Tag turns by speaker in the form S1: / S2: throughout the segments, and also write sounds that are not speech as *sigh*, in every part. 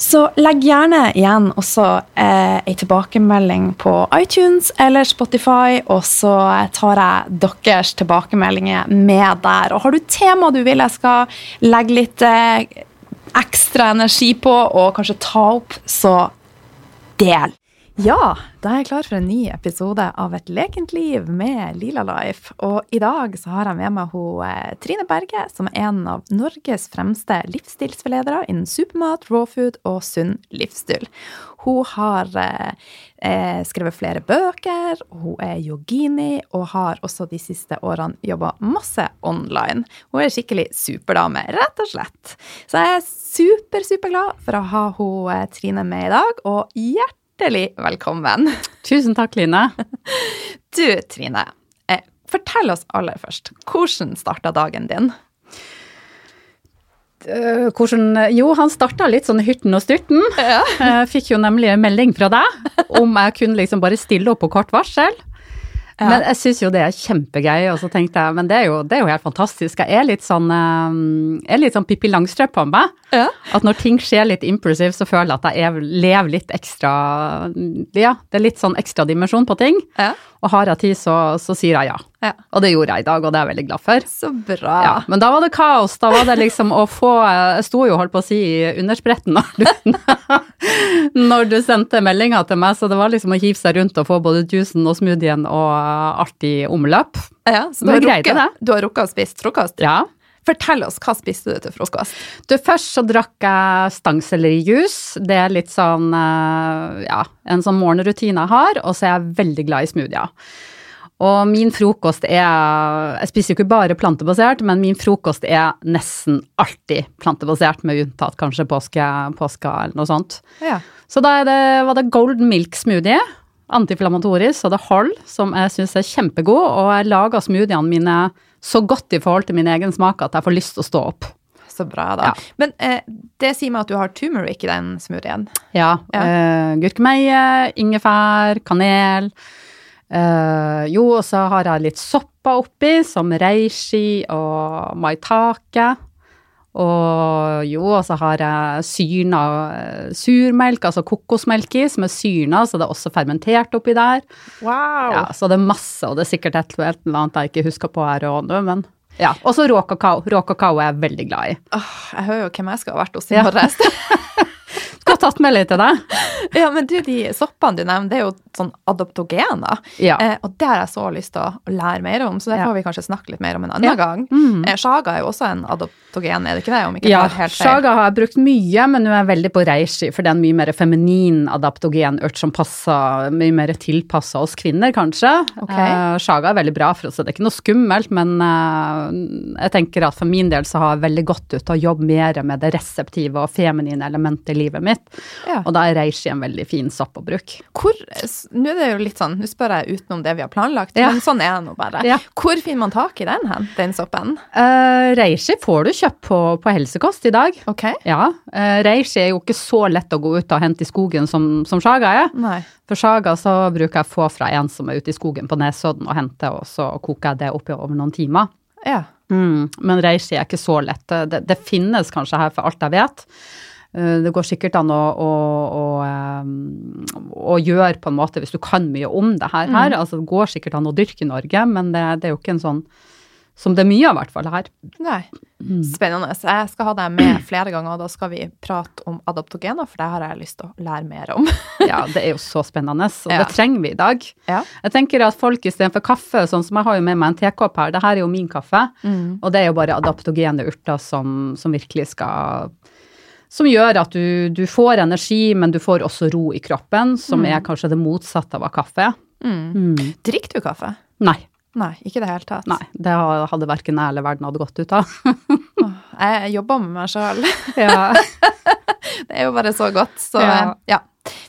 S1: Så legg gjerne igjen også eh, ei tilbakemelding på iTunes eller Spotify, og så tar jeg deres tilbakemeldinger med der. Og har du tema du vil jeg skal legge litt eh, ekstra energi på, og kanskje ta opp, så del. Ja, da er jeg klar for en ny episode av Et lekent liv med Lila Life. Og i dag så har jeg med meg hun, eh, Trine Berge, som er en av Norges fremste livsstilsforledere innen supermat, raw food og sunn livsstil. Hun har eh, eh, skrevet flere bøker, hun er yogini og har også de siste årene jobba masse online. Hun er skikkelig superdame, rett og slett. Så jeg er super, superglad for å ha hun, eh, Trine med i dag, og hjertelig hjertelig velkommen.
S2: Tusen takk, Line. *laughs*
S1: Du, Trine. Eh, fortell oss aller først. Hvordan starta dagen din?
S2: Uh, hvordan, jo, han starta litt sånn hyrten og styrten. Ja. Jeg fikk jo nemlig en melding fra deg om jeg kunne liksom bare stille opp på kort varsel. Ja. Men jeg syns jo det er kjempegøy, og så tenkte jeg men det er jo, det er jo helt fantastisk. Jeg er litt sånn, jeg er litt sånn Pippi Langstrømpe på meg. Ja. At når ting skjer litt impulsivt, så føler jeg at jeg lever litt ekstra Ja, det er litt sånn ekstra dimensjon på ting. Ja. Og har jeg tid, så, så sier jeg ja. Ja. Og det gjorde jeg i dag, og det er jeg veldig glad for.
S1: Så bra.
S2: Ja, men da var det kaos. Da var det liksom å få Jeg sto jo, holdt på å si, i underspretten når du, *laughs* når du sendte meldinga til meg, så det var liksom å hive seg rundt og få både juicen og smoothien og alt i omløp.
S1: Ja, så du har, rukket, du har rukket å spise frokost?
S2: Ja.
S1: Fortell oss, hva spiste du til frokost?
S2: Du, Først så drakk jeg stangsellerijus. Det er litt sånn, eh, ja, en sånn morgenrutine jeg har. Og så er jeg veldig glad i smoothier. Og min frokost er Jeg spiser jo ikke bare plantebasert, men min frokost er nesten alltid plantebasert, med unntatt kanskje påske, påske eller noe sånt. Ja. Så da det, var det golden milk smoothie. Antiflammatorisk, og det holder, som jeg syns er kjempegod. Og jeg lager smoothiene mine så godt i forhold til min egen smak at jeg får lyst til å stå opp.
S1: Så bra, da. Ja. Men eh, det sier meg at du har turmeric i den smoothien?
S2: Ja. ja. Eh, gurkemeie, ingefær, kanel. Eh, jo, og så har jeg litt sopper oppi, som reishi og maitake. Og jo, og så har jeg syrna eh, surmelk, altså kokosmelk i, som er syrna, så det er også fermentert oppi der.
S1: Wow.
S2: Ja, Så det er masse, og det er sikkert et eller annet jeg ikke husker på her og nå, men ja. Og så rå kakao. Rå kakao er jeg veldig glad i.
S1: Oh, jeg hører jo hvem jeg skal ha vært hos i morges. *laughs*
S2: Skulle ha tatt med litt til deg.
S1: Ja, men du, de soppene du nevner, det er jo sånn adoptogener. Ja. Eh, og det har jeg så lyst til å lære mer om, så det får vi kanskje snakke litt mer om en annen gang. Mm. Eh, shaga er jo også en adoptogen er det ikke det? Om ikke
S2: Ja,
S1: helt feil.
S2: shaga har jeg brukt mye, men nå er jeg veldig på reishi, for det er en mye mer feminin adaptogenurt som passer mye mer tilpassa oss kvinner, kanskje.
S1: Okay.
S2: Eh, shaga er veldig bra for oss, så det er ikke noe skummelt, men eh, jeg tenker at for min del så har jeg veldig godt ut av å jobbe mer med det reseptive og feminine elementet i livet mitt,
S1: Ja.
S2: og da er reishi en veldig fin sopp å bruke.
S1: Hvor, nå er det jo litt sånn, nå spør jeg utenom det vi har planlagt,
S2: Ja.
S1: men sånn er det nå bare.
S2: Ja.
S1: Hvor finner man tak i den hen, den soppen?
S2: Uh, reishi får du kjøpt på, på helsekost i dag.
S1: Ok.
S2: Ja, uh, reishi er jo ikke så lett å gå ut og hente i skogen som, som shaga er.
S1: Nei.
S2: For saga så bruker jeg få fra en som er ute i skogen på Nesodden og hente, og så koker jeg det oppi over noen timer.
S1: Ja.
S2: Mm. Men reishi er ikke så lett. Det, det finnes kanskje her for alt jeg vet. Eh, Det går sikkert an å, å, å, eh, å gjøre på en måte, hvis du kan mye om det her. Mm. Altså, det går sikkert an å dyrke i Norge, men det, det er jo ikke en sånn som det er mye av, i hvert fall her.
S1: Nei.
S2: Mm.
S1: Spennende. Jeg skal ha deg med flere ganger, og da skal vi prate om adaptogener, for det har jeg lyst til å lære mer om. *laughs*
S2: Ja, det er jo så spennende, og
S1: Ja.
S2: det trenger vi i dag.
S1: Ja.
S2: Jeg tenker at folk istedenfor kaffe, sånn som jeg har jo med meg en tekopp her, det her er jo min kaffe,
S1: Mm.
S2: og det er jo bare adaptogene urter som, som virkelig skal Som gjør at du, du får energi, men du får også ro i kroppen, som er kanskje det motsatte av kaffe Mm.
S1: Mm. Drikker du kaffe?
S2: Nei.
S1: Nei, ikke i det hele tatt.
S2: Nei, det hadde verken jeg eller verden hadde gått ut av. *laughs*
S1: Jeg jobber med meg sjøl. *laughs*
S2: ja. *laughs*
S1: Det er jo bare så godt. Så
S2: Ja.
S1: ja.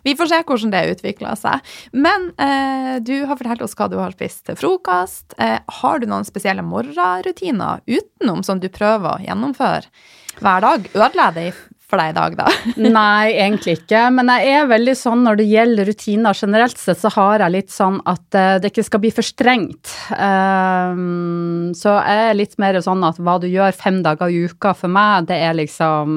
S1: Vi får se hvordan det utvikler seg. Men eh, du har fortalt oss hva du har spist til frokost. Eh, har du noen spesielle morgenrutiner utenom som du prøver å gjennomføre hver dag? Ødelegger det for deg i dag, da? *laughs*
S2: Nei, egentlig ikke. Men jeg er veldig sånn når det gjelder rutiner generelt sett, så har jeg litt sånn at eh, det ikke skal bli for strengt. Um, så jeg er litt mer sånn at hva du gjør fem dager i uka for meg, det er liksom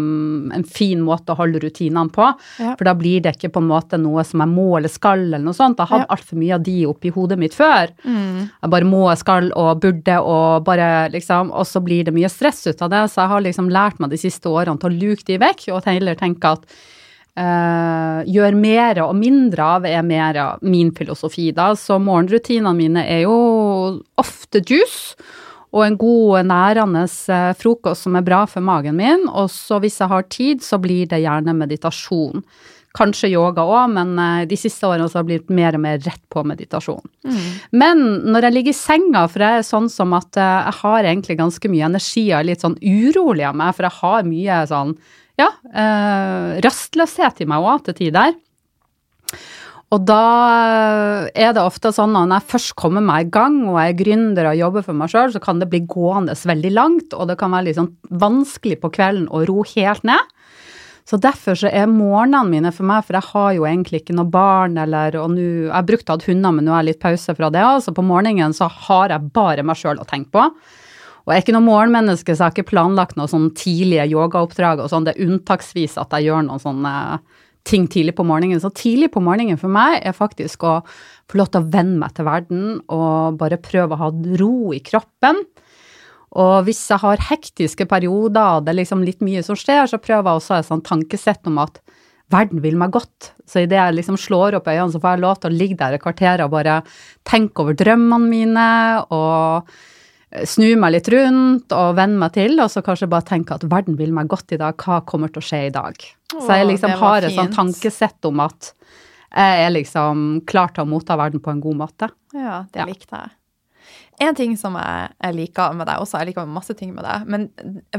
S2: en fin måte å holde rutinene på.
S1: Ja.
S2: For da blir det ikke på en måte noe som jeg må eller skal eller noe sånt. Jeg har
S1: Ja.
S2: hatt altfor mye av de oppi hodet mitt før. Jeg bare må, skal og burde og bare liksom Og så blir det mye stress ut av det. Så jeg har liksom lært meg de siste årene til å luke de vekk, og heller tenke at Uh, gjør mer og mindre av er mer av min filosofi, da. Så morgenrutinene mine er jo ofte juice. Og en god, nærende eh, frokost som er bra for magen min. Og så hvis jeg har tid, så blir det gjerne meditasjon. Kanskje yoga òg, men eh, de siste årene så har det blitt mer og mer rett på meditasjon. Men når jeg ligger i senga, for jeg er sånn som at jeg har egentlig ganske mye energi og er litt sånn urolig av meg, for jeg har mye sånn, ja, eh, rastløshet i meg òg til tider. Og da er det ofte sånn at når jeg først kommer meg i gang og jeg er gründer og jobber for meg sjøl, så kan det bli gående veldig langt, og det kan være litt sånn vanskelig på kvelden å ro helt ned. Så derfor så er morgenene mine for meg, for jeg har jo egentlig ikke noe barn, eller og nå Jeg brukte brukt å ha hunder, men nå er jeg litt pause fra det, så på morgenen så har jeg bare meg sjøl å tenke på. Og jeg er ikke noe morgenmenneske, så jeg har ikke planlagt noen sånne tidlige yogaoppdrag og sånn. Det er unntaksvis at jeg gjør noen sånne ting tidlig på morgenen. Så tidlig på morgenen for meg er faktisk å få lov til å venne meg til verden og bare prøve å ha ro i kroppen. Og hvis jeg har hektiske perioder, og det er liksom litt mye som skjer, så prøver jeg også et sånt tankesett om at verden vil meg godt. Så idet jeg liksom slår opp øynene, så får jeg lov til å ligge der et kvarter og bare tenke over drømmene mine, og snu meg litt rundt og venne meg til, og så kanskje bare tenke at verden vil meg godt i dag, hva kommer til å skje i dag? så jeg liksom har et sånt tankesett om at jeg er liksom klar til å motta verden på en god måte.
S1: Ja, det likte jeg. En ting som jeg, jeg liker med deg også, jeg liker masse ting med deg, men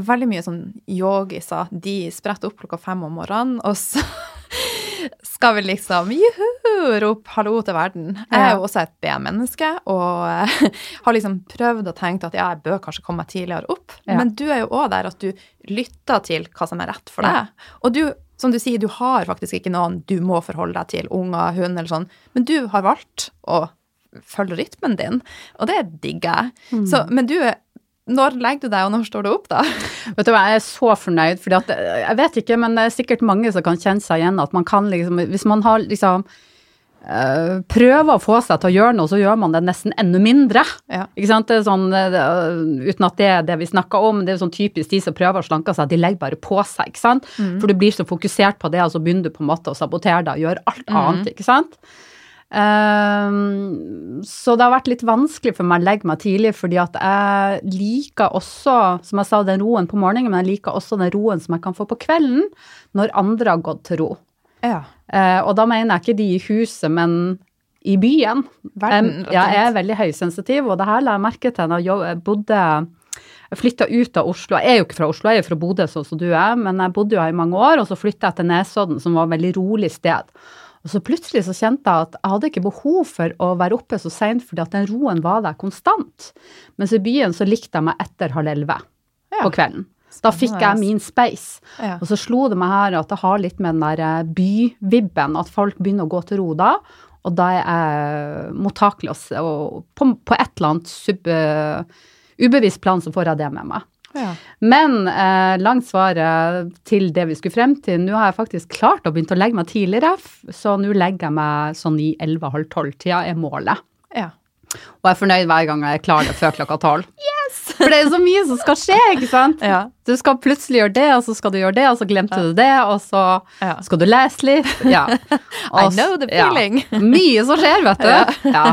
S1: veldig mye sånn yogiser, de spretter opp klokka fem om morgenen, og så *laughs* skal vi liksom juhu, rope hallo til verden. Jeg er jo også et B-menneske, og *laughs* har liksom prøvd og tenkt at ja, jeg bør kanskje komme meg tidligere opp,
S2: Ja.
S1: men du er jo også der at du lytter til hva som er rett for
S2: Ja.
S1: deg. Og du, som du sier, du har faktisk ikke noen du må forholde deg til, unger, hund eller sånn, men du har valgt å følge rytmen din, og det digger jeg. Så, men du, når legger du deg, og når står du opp, da?
S2: Vet du hva, jeg er så fornøyd, at eh, jeg vet ikke, men det er sikkert mange som kan kjenne seg igjen at man kan liksom Hvis man har liksom øh, prøver å få seg til å gjøre noe, så gjør man det nesten enda mindre.
S1: Ja.
S2: Ikke sant? Det er sånn, eh, øh, uten at det er det vi snakker om, det er sånn typisk de som prøver å slanke seg, de legger bare på seg, ikke sant? For du blir så fokusert på det, og så begynner du på en måte å sabotere deg og gjøre alt annet, ikke sant? Um, så det har vært litt vanskelig for meg å legge meg tidlig, fordi at jeg liker også, som jeg sa, den roen på morgenen, men jeg liker også den roen som jeg kan få på kvelden, når andre har gått til ro.
S1: Ja.
S2: Eh, og da mener jeg ikke de i huset, men i byen.
S1: Verden,
S2: ja, jeg er veldig høysensitiv, og det her la jeg merke til da jeg bodde jeg flytta ut av Oslo. Jeg er jo ikke fra Oslo, jeg er fra Bodø, sånn som du er, men jeg bodde jo her i mange år, og så flytta jeg til Nesodden, som var et veldig rolig sted. Og så plutselig så kjente jeg at jeg hadde ikke behov for å være oppe så seint, fordi at den roen var der konstant. Mens i byen så likte jeg meg etter halv elleve
S1: Ja.
S2: på kvelden. Da fikk jeg min space.
S1: Ja.
S2: Og så slo det meg her at det har litt med den der eh, byvibben, at folk begynner å gå til ro da. Og da er jeg mottakelig, og på, på et eller annet sub, uh, ubevisst plan så får jeg det med meg.
S1: Ja.
S2: Men eh, langt svaret til det vi skulle frem til, nå har jeg faktisk klart å begynne å legge meg tidligere, så nå legger jeg meg sånn i 11.30 tolv-tida er målet.
S1: ja.
S2: Og jeg er fornøyd hver gang jeg klarer det før klokka tolv. *laughs* For det er så mye som skal skje, ikke sant?
S1: Ja.
S2: Du skal plutselig gjøre det, og så skal du gjøre det, og så glemte du det, og så
S1: Ja.
S2: skal du lese litt. Ja. *laughs*
S1: I
S2: Og I
S1: know the
S2: ja.
S1: feeling. *laughs*
S2: Mye som skjer, vet du. Ja.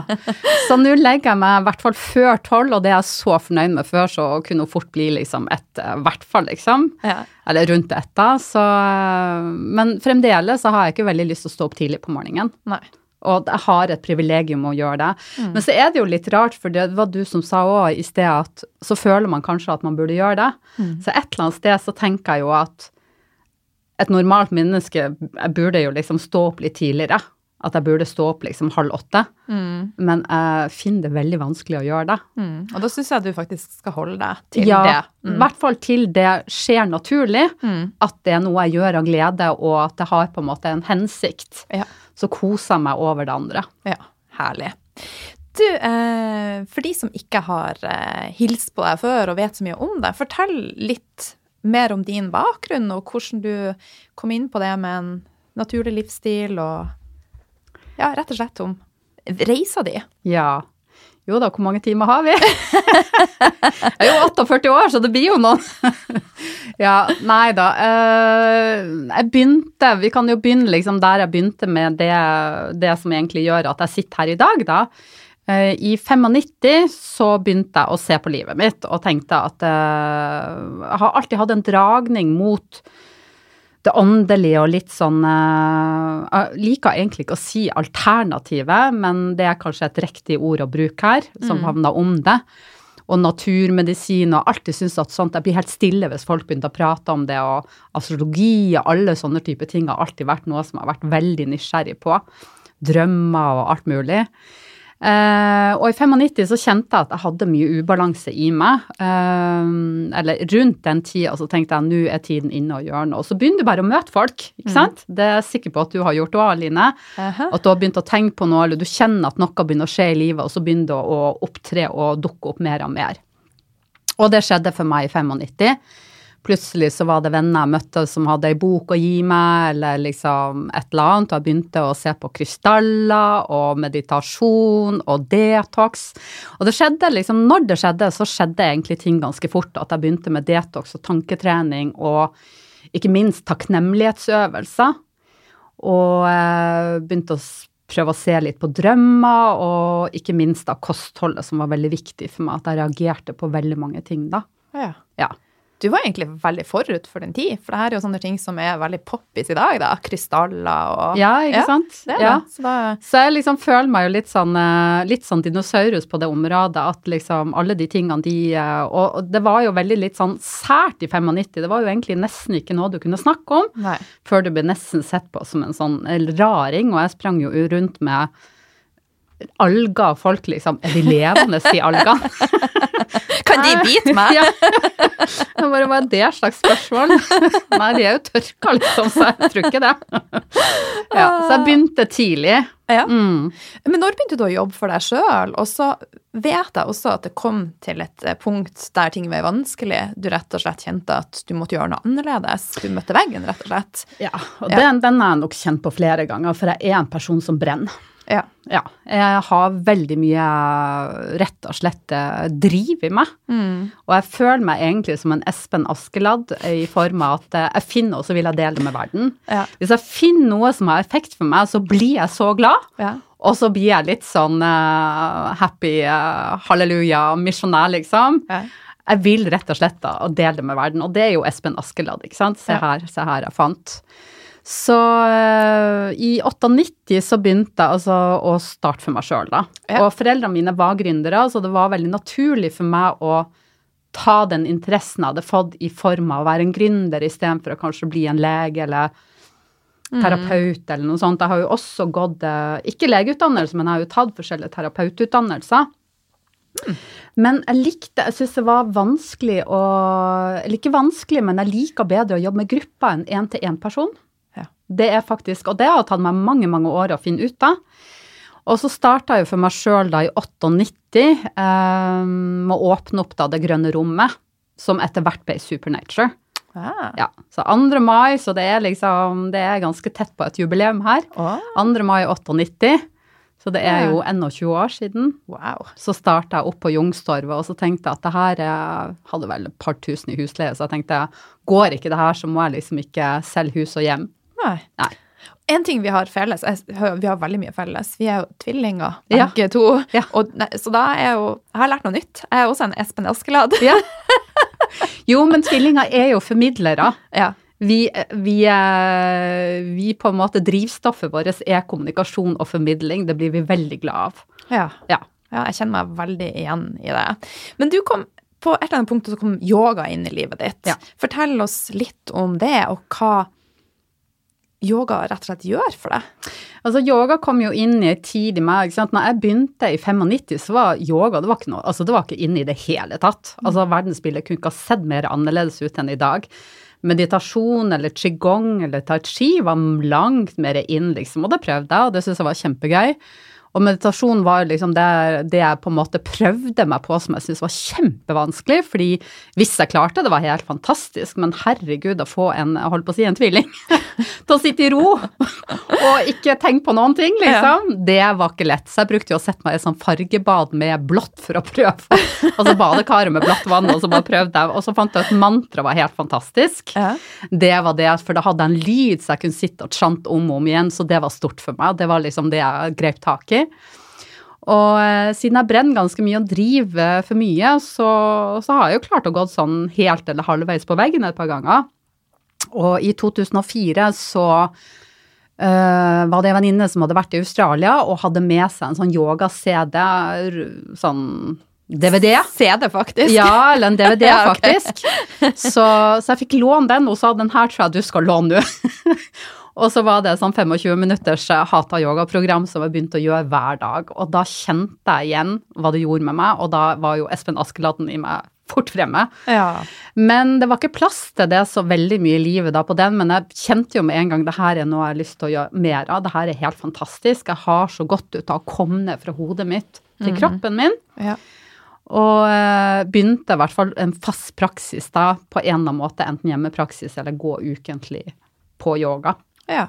S2: Så nå legger jeg meg i hvert fall før tolv, og det er jeg så fornøyd med før, så kunne hun fort bli liksom et, eh, i hvert fall, liksom.
S1: Ja.
S2: Eller rundt ett, da. Så eh, Men fremdeles så har jeg ikke veldig lyst til å stå opp tidlig på morgenen.
S1: Nei.
S2: Og jeg har et privilegium å gjøre det.
S1: Mm.
S2: Men så er det jo litt rart, for det var du som sa òg i sted at så føler man kanskje at man burde gjøre det.
S1: Mm.
S2: Så et eller annet sted så tenker jeg jo at et normalt menneske jeg burde jo liksom stå opp litt tidligere. At jeg burde stå opp liksom halv åtte.
S1: Mm.
S2: Men jeg finner det veldig vanskelig å gjøre det.
S1: Mm. Og da syns jeg du faktisk skal holde deg til
S2: ja,
S1: det.
S2: i
S1: Mm.
S2: hvert fall til det skjer naturlig.
S1: Mm.
S2: At det er noe jeg gjør av glede, og at det har på en måte en hensikt.
S1: Ja.
S2: Så koser jeg meg over det andre.
S1: Ja, herlig. Du, eh, for de som ikke har eh, hilst på deg før og vet så mye om deg, fortell litt mer om din bakgrunn og hvordan du kom inn på det med en naturlig livsstil og Ja, rett og slett om reisa di.
S2: Ja. Jo da, hvor mange timer har vi? *laughs* jeg er jo 48 år, så det blir jo noen. *laughs* ja, nei da. eh, jeg begynte, vi kan jo begynne liksom der jeg begynte med det, det som egentlig gjør at jeg sitter her i dag, da. Eh, I 95 så begynte jeg å se på livet mitt og tenkte at eh, jeg har alltid hatt en dragning mot det åndelige og litt sånn eh, Jeg liker egentlig ikke å si alternativet, men det er kanskje et riktig ord å bruke her, som havna om det. Og naturmedisin og alltid syns at sånt Jeg blir helt stille hvis folk begynner å prate om det, og astrologi og alle sånne type ting har alltid vært noe som jeg har vært veldig nysgjerrig på. Drømmer og alt mulig. Eh, og i 95 så kjente jeg at jeg hadde mye ubalanse i meg. Uh, eller rundt den tida så tenkte jeg nå er tiden inne å gjøre noe. Og så begynner du bare å møte folk, ikke sant. Det er jeg sikker på at du har gjort òg, Aline.
S1: -huh.
S2: At du har begynt å tenke på noe, eller du kjenner at noe begynner å skje i livet, og så begynner du å opptre og dukke opp mer og mer. Og det skjedde for meg i 95. Plutselig så var det venner jeg møtte som hadde ei bok å gi meg, eller liksom et eller annet, og jeg begynte å se på krystaller og meditasjon og detox. Og det skjedde liksom, når det skjedde, så skjedde egentlig ting ganske fort. At jeg begynte med detox og tanketrening og ikke minst takknemlighetsøvelser. Og eh, begynte å prøve å se litt på drømmer, og ikke minst da kostholdet, som var veldig viktig for meg. At jeg reagerte på veldig mange ting da.
S1: Ja.
S2: Ja.
S1: Du var egentlig veldig forut for din tid, for det her er jo sånne ting som er veldig poppis i dag, da. Krystaller og
S2: Ja, ikke sant?
S1: Det
S2: ja.
S1: det. Så da
S2: Så jeg liksom føler meg jo litt sånn, eh, litt sånn dinosaurus på det området, at liksom alle de tingene de eh, Og og det var jo veldig litt sånn sært i 95, det var jo egentlig nesten ikke noe du kunne snakke om,
S1: Nei.
S2: før du ble nesten sett på som en sånn raring, og jeg sprang jo rundt med alger, folk liksom Er de levende, de algene? *laughs*
S1: Kan de bite meg?
S2: Ja. Jeg bare, Hva er det slags spørsmål? Nei, de er jo tørka, liksom, så jeg tror ikke det. Ja, så jeg begynte tidlig.
S1: Ja.
S2: Mm.
S1: Men når begynte du å jobbe for deg sjøl? Og så vet jeg også at det kom til et eh, punkt der ting var vanskelig. Du rett og slett kjente at du måtte gjøre noe annerledes. Du møtte veggen, rett og slett.
S2: Ja, og. Den, den har jeg nok kjent på flere ganger, for jeg er en person som brenner.
S1: Ja.
S2: Ja, jeg har veldig mye rett og slett eh, driv i meg.
S1: Mm.
S2: Og jeg føler meg egentlig som en Espen Askeladd i form av at eh, jeg finner noe, så vil jeg dele det med verden.
S1: Ja.
S2: Hvis jeg finner noe som har effekt for meg, så blir jeg så glad.
S1: Ja.
S2: Og så blir jeg litt sånn uh, happy, uh, halleluja, misjonær, liksom.
S1: Ja.
S2: Jeg vil rett og slett da dele det med verden, og det er jo Espen Askeladd, ikke sant. Se her, se her jeg fant. Så eh, i 98 så begynte jeg altså å starte for meg sjøl, da.
S1: Ja.
S2: Og foreldrene mine var gründere, så det var veldig naturlig for meg å ta den interessen jeg hadde fått i form av å være en gründer istedenfor å kanskje bli en lege eller terapeut eller noe sånt. Jeg har jo også gått, eh, ikke legeutdannelse, men jeg har jo tatt forskjellige terapeututdannelser. Men jeg likte, jeg syns det var vanskelig å Eller ikke vanskelig, men jeg liker bedre å jobbe med grupper enn én-til-én-person. Det er faktisk, og det har tatt meg mange, mange år å finne ut av. Og så starta jeg jo for meg sjøl da i 98 eh, med å åpne opp da det grønne rommet, som etter hvert ble Supernature.
S1: Ah.
S2: Ja, så 2. mai, så det er liksom Det er ganske tett på et jubileum her.
S1: Ah.
S2: 2. mai 98, så det er
S1: jo
S2: jo 21 år siden.
S1: wow.
S2: Så starta jeg opp på Jungstorvet, og så tenkte jeg at det her er, hadde vel et par tusen i husleie, så jeg tenkte går ikke det her, så må jeg liksom ikke selge hus og hjem.
S1: Nei.
S2: Nei.
S1: En ting vi har felles, vi har veldig mye felles, vi er jo tvillinger,
S2: Ja.
S1: to.
S2: Ja.
S1: Og, nei, så da er jo, jeg har lært noe nytt. Jeg er også en Espen Askeladd.
S2: Ja. *laughs* Jo, men tvillinger er jo formidlere.
S1: Ja.
S2: Vi, vi, eh, vi på en måte Drivstoffet vårt er kommunikasjon og formidling. Det blir vi veldig glad av.
S1: Ja.
S2: Ja.
S1: ja, jeg kjenner meg veldig igjen i det. Men du kom, på et eller annet punkt så kom yoga inn i livet ditt. Fortell oss litt om det, og hva yoga rett og slett gjør for deg.
S2: Altså, yoga kom jo inn i en tid i meg. ikke sant? Når jeg begynte i 95, så var yoga det var ikke noe, altså det var ikke inne i det hele tatt. Altså, Verdensbildet kunne ikke ha sett mer annerledes ut enn i dag. Meditasjon eller qigong eller tai chi var langt mer inn, liksom, og det prøvde jeg, og det syntes jeg var kjempegøy. Og meditasjon var liksom det, det jeg på en måte prøvde meg på som jeg syntes var kjempevanskelig, fordi hvis jeg klarte det, var helt fantastisk, men herregud, å få en, jeg holdt på å si en tvilling, *laughs* til å sitte i ro og ikke tenke på noen ting, liksom, det var ikke lett. Så jeg brukte jo å sette meg i sånn fargebad med blått for å prøve. Altså badekaret med blått vann, og så bare prøvde jeg, og så fant jeg ut mantra var helt fantastisk.
S1: Ja.
S2: Det var det, for da hadde jeg en lyd så jeg kunne sitte og chante om og om igjen, så det var stort for meg. Det var liksom det jeg grep tak i. Og eh, siden jeg brenner ganske mye og driver for mye, så, så har jeg jo klart å gå sånn helt eller halvveis på veggen et par ganger. Og i 2004 så eh, var det en venninne som hadde vært i Australia og hadde med seg en sånn yoga-CD, sånn DVD.
S1: CD, faktisk.
S2: Ja, eller en DVD, *laughs*
S1: Ja,
S2: faktisk. Så, så jeg fikk låne den, og sa den her tror jeg du skal låne nå. *laughs* og så var det sånn 25 minutters eh, hata yoga-program som jeg begynte å gjøre hver dag. Og da kjente jeg igjen hva det gjorde med meg, og da var jo Espen Askeladden i meg fort fremme.
S1: Ja.
S2: Men det var ikke plass til det så veldig mye i livet da på den, men jeg kjente jo med en gang det her er noe jeg har lyst til å gjøre mer av. Det her er helt fantastisk. Jeg har så godt ut av å komme ned fra hodet mitt til kroppen min.
S1: Ja.
S2: Og eh, begynte i hvert fall en fast praksis da, på en eller annen måte, enten hjemmepraksis eller gå ukentlig på yoga.
S1: Ja.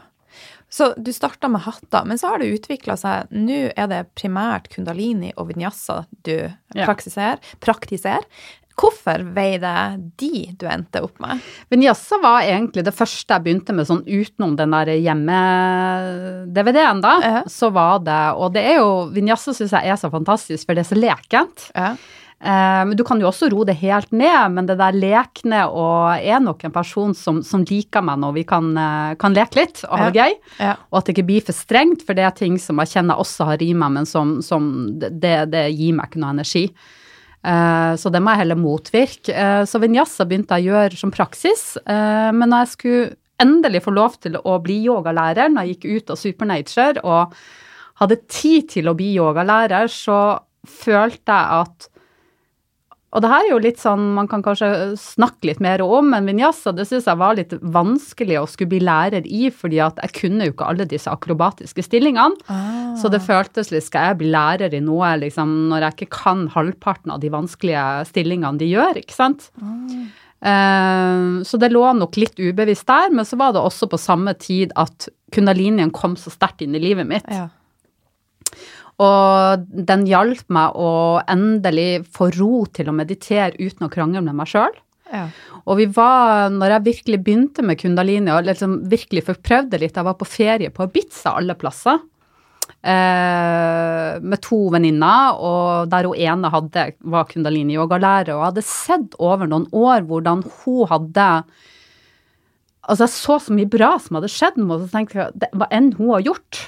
S1: Så du starta med hatter, men så har det utvikla seg. Nå er det primært kundalini og vinyasa du
S2: Ja.
S1: praktiserer. praktiserer. Hvorfor vei det de du endte opp med?
S2: Vinyasa var egentlig det første jeg begynte med sånn utenom den der hjemme-DVD-en, da.
S1: Ja.
S2: Så var det Og det er jo Vinyasa syns jeg er så fantastisk, for det er så lekent.
S1: Ja.
S2: Eh, men du kan jo også roe det helt ned, men det der lekne og er nok en person som, som liker meg når vi kan, eh, kan leke litt og ha det gøy.
S1: Ja.
S2: Og at det ikke blir for strengt, for det er ting som jeg kjenner også har i meg, men som, som det, det gir meg ikke noe energi. Eh, så det må jeg heller motvirke. Eh, så vinyasa begynte jeg å gjøre som praksis, eh, men når jeg skulle endelig få lov til å bli yogalærer, når jeg gikk ut av Supernature og hadde tid til å bli yogalærer, så følte jeg at og det her er jo litt sånn man kan kanskje snakke litt mer om, men vinyasa det syns jeg var litt vanskelig å skulle bli lærer i, fordi at jeg kunne jo ikke alle disse akrobatiske stillingene.
S1: Ah.
S2: Så det føltes litt Skal jeg bli lærer i noe liksom, når jeg ikke kan halvparten av de vanskelige stillingene de gjør, ikke sant? Ah. så det lå nok litt ubevisst der, men så var det også på samme tid at kundalinien kom så sterkt inn i livet mitt.
S1: Ja.
S2: Og den hjalp meg å endelig få ro til å meditere uten å krangle med meg sjøl.
S1: Ja.
S2: Og vi var, når jeg virkelig begynte med kundalini og liksom virkelig fikk prøvd det litt, jeg var på ferie på Ibiza alle plasser. eh, med to venninner, og der hun ene hadde, var kundalini-yogalærer, og jeg hadde sett over noen år hvordan hun hadde Altså, jeg så så mye bra som hadde skjedd med henne, og så tenkte jeg hva enn hun har gjort,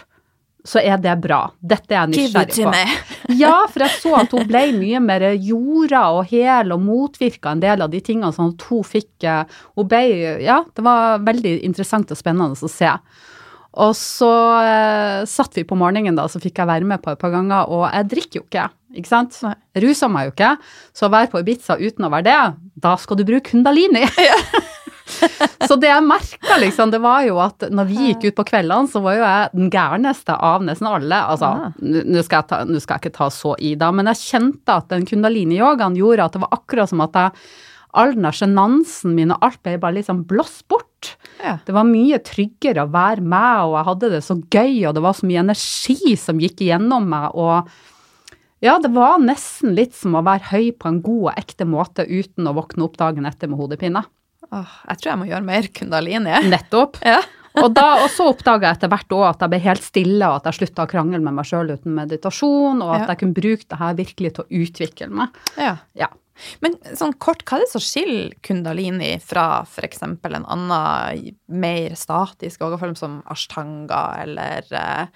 S2: så er det bra. Dette er jeg nysgjerrig på. *laughs* Ja, for jeg så at hun ble mye mer jorda og hel og motvirka en del av de tingene som hun fikk eh, Hun ble Ja, det var veldig interessant og spennende å se. Og så eh, satt vi på morgenen, da, så fikk jeg være med på et par ganger, og jeg drikker jo ikke, ikke sant?
S1: Jeg
S2: Ruser meg jo ikke. Så å være på Ibiza uten å være det, da skal du bruke kundalini. *laughs* *laughs* så det jeg merka, liksom, det var jo at når vi gikk ut på kveldene, så var jo jeg den gærneste av nesten alle. Altså,
S1: ja.
S2: nå nå skal, skal jeg ikke ta så i, da, men jeg kjente at den kundalini-yogaen gjorde at det var akkurat som at jeg all den sjenansen min og alt ble bare liksom blåst bort.
S1: Ja.
S2: Det var mye tryggere å være meg, og jeg hadde det så gøy, og det var så mye energi som gikk igjennom meg, og ja, det var nesten litt som å være høy på en god og ekte måte uten å våkne opp dagen etter med hodepine.
S1: Åh, jeg tror jeg må gjøre mer kundalini.
S2: Nettopp. *laughs*
S1: Ja.
S2: Og, da, og så oppdaga jeg etter hvert òg at jeg ble helt stille, og at jeg slutta å krangle med meg sjøl uten meditasjon, og at
S1: Ja.
S2: jeg kunne bruke det her virkelig til å utvikle meg.
S1: Ja.
S2: Ja.
S1: Men sånn kort, hva er det som skiller kundalini fra f.eks. en annen mer statisk yogaform som ashtanga eller uh,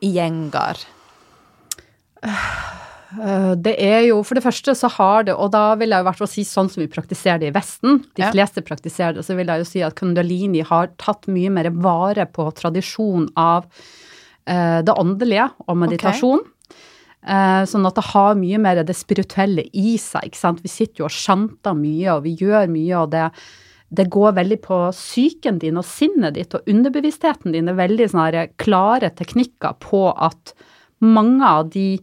S1: iyengar?
S2: Eh, Det er jo, For det første så har det, og da vil jeg i hvert fall si sånn som vi praktiserer det i Vesten, de
S1: Ja.
S2: fleste praktiserer det, så vil jeg jo si at kundalini har tatt mye mer vare på tradisjon av eh, det åndelige og meditasjon. Eh, sånn at det har mye mer det spirituelle i seg. ikke sant? Vi sitter jo og sjanter mye, og vi gjør mye, og det, det går veldig på psyken din og sinnet ditt, og underbevisstheten din er veldig klare teknikker på at mange av de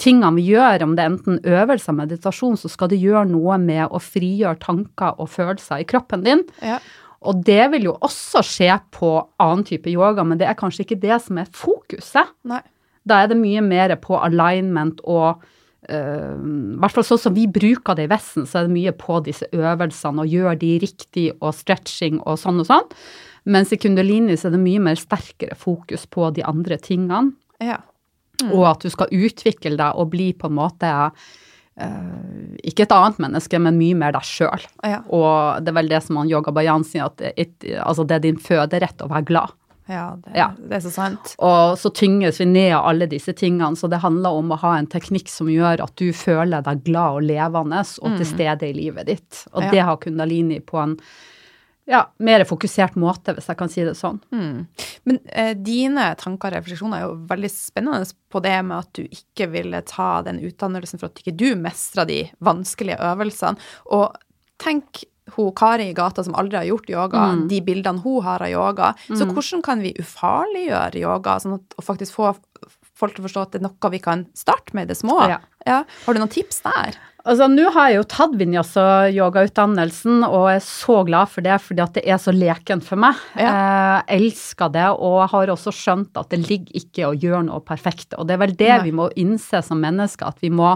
S2: tingene vi gjør, om det er enten øvelse eller meditasjon, så skal det gjøre noe med å frigjøre tanker og følelser i kroppen din.
S1: Ja.
S2: Og det vil jo også skje på annen type yoga, men det er kanskje ikke det som er fokuset.
S1: Nei.
S2: Da er det mye mer på alignment og eh, I hvert fall sånn som vi bruker det i Vesten, så er det mye på disse øvelsene og gjør de riktig og stretching og sånn og sånn. Mens i kundalini så er det mye mer sterkere fokus på de andre tingene.
S1: Ja.
S2: Og at du skal utvikle deg og bli på en måte Uh, ikke et annet menneske, men mye mer deg sjøl.
S1: Ja.
S2: Og det er vel det som han Yoga Bayan sier, at det, altså det er din føderett å være glad.
S1: Ja, det,
S2: Ja.
S1: det er så sant.
S2: Og så tynges vi ned av alle disse tingene, så det handler om å ha en teknikk som gjør at du føler deg glad og levende og til stede i livet ditt. Og
S1: Ja.
S2: det har kundalini på en ja, mer fokusert måte, hvis jeg kan si det sånn.
S1: Mm. Men eh, dine tanker og refleksjoner er jo veldig spennende på det med at du ikke ville ta den utdannelsen for at ikke du mestra de vanskelige øvelsene. Og tenk hun Kari i gata som aldri har gjort yoga,
S2: Mm.
S1: de bildene hun har av yoga. Så hvordan kan vi ufarliggjøre yoga, sånn at, og faktisk få folk til å forstå at det er noe vi kan starte med i det små?
S2: Ja.
S1: Har du noen tips der?
S2: Altså, Nå har jeg jo tatt vinyasa-yogautdannelsen, og er så glad for det, fordi at det er så lekent for meg.
S1: Ja.
S2: Jeg elsker det, og har også skjønt at det ligger ikke å gjøre noe perfekt. Og det er vel det
S1: Nei.
S2: vi må innse som mennesker, at vi må,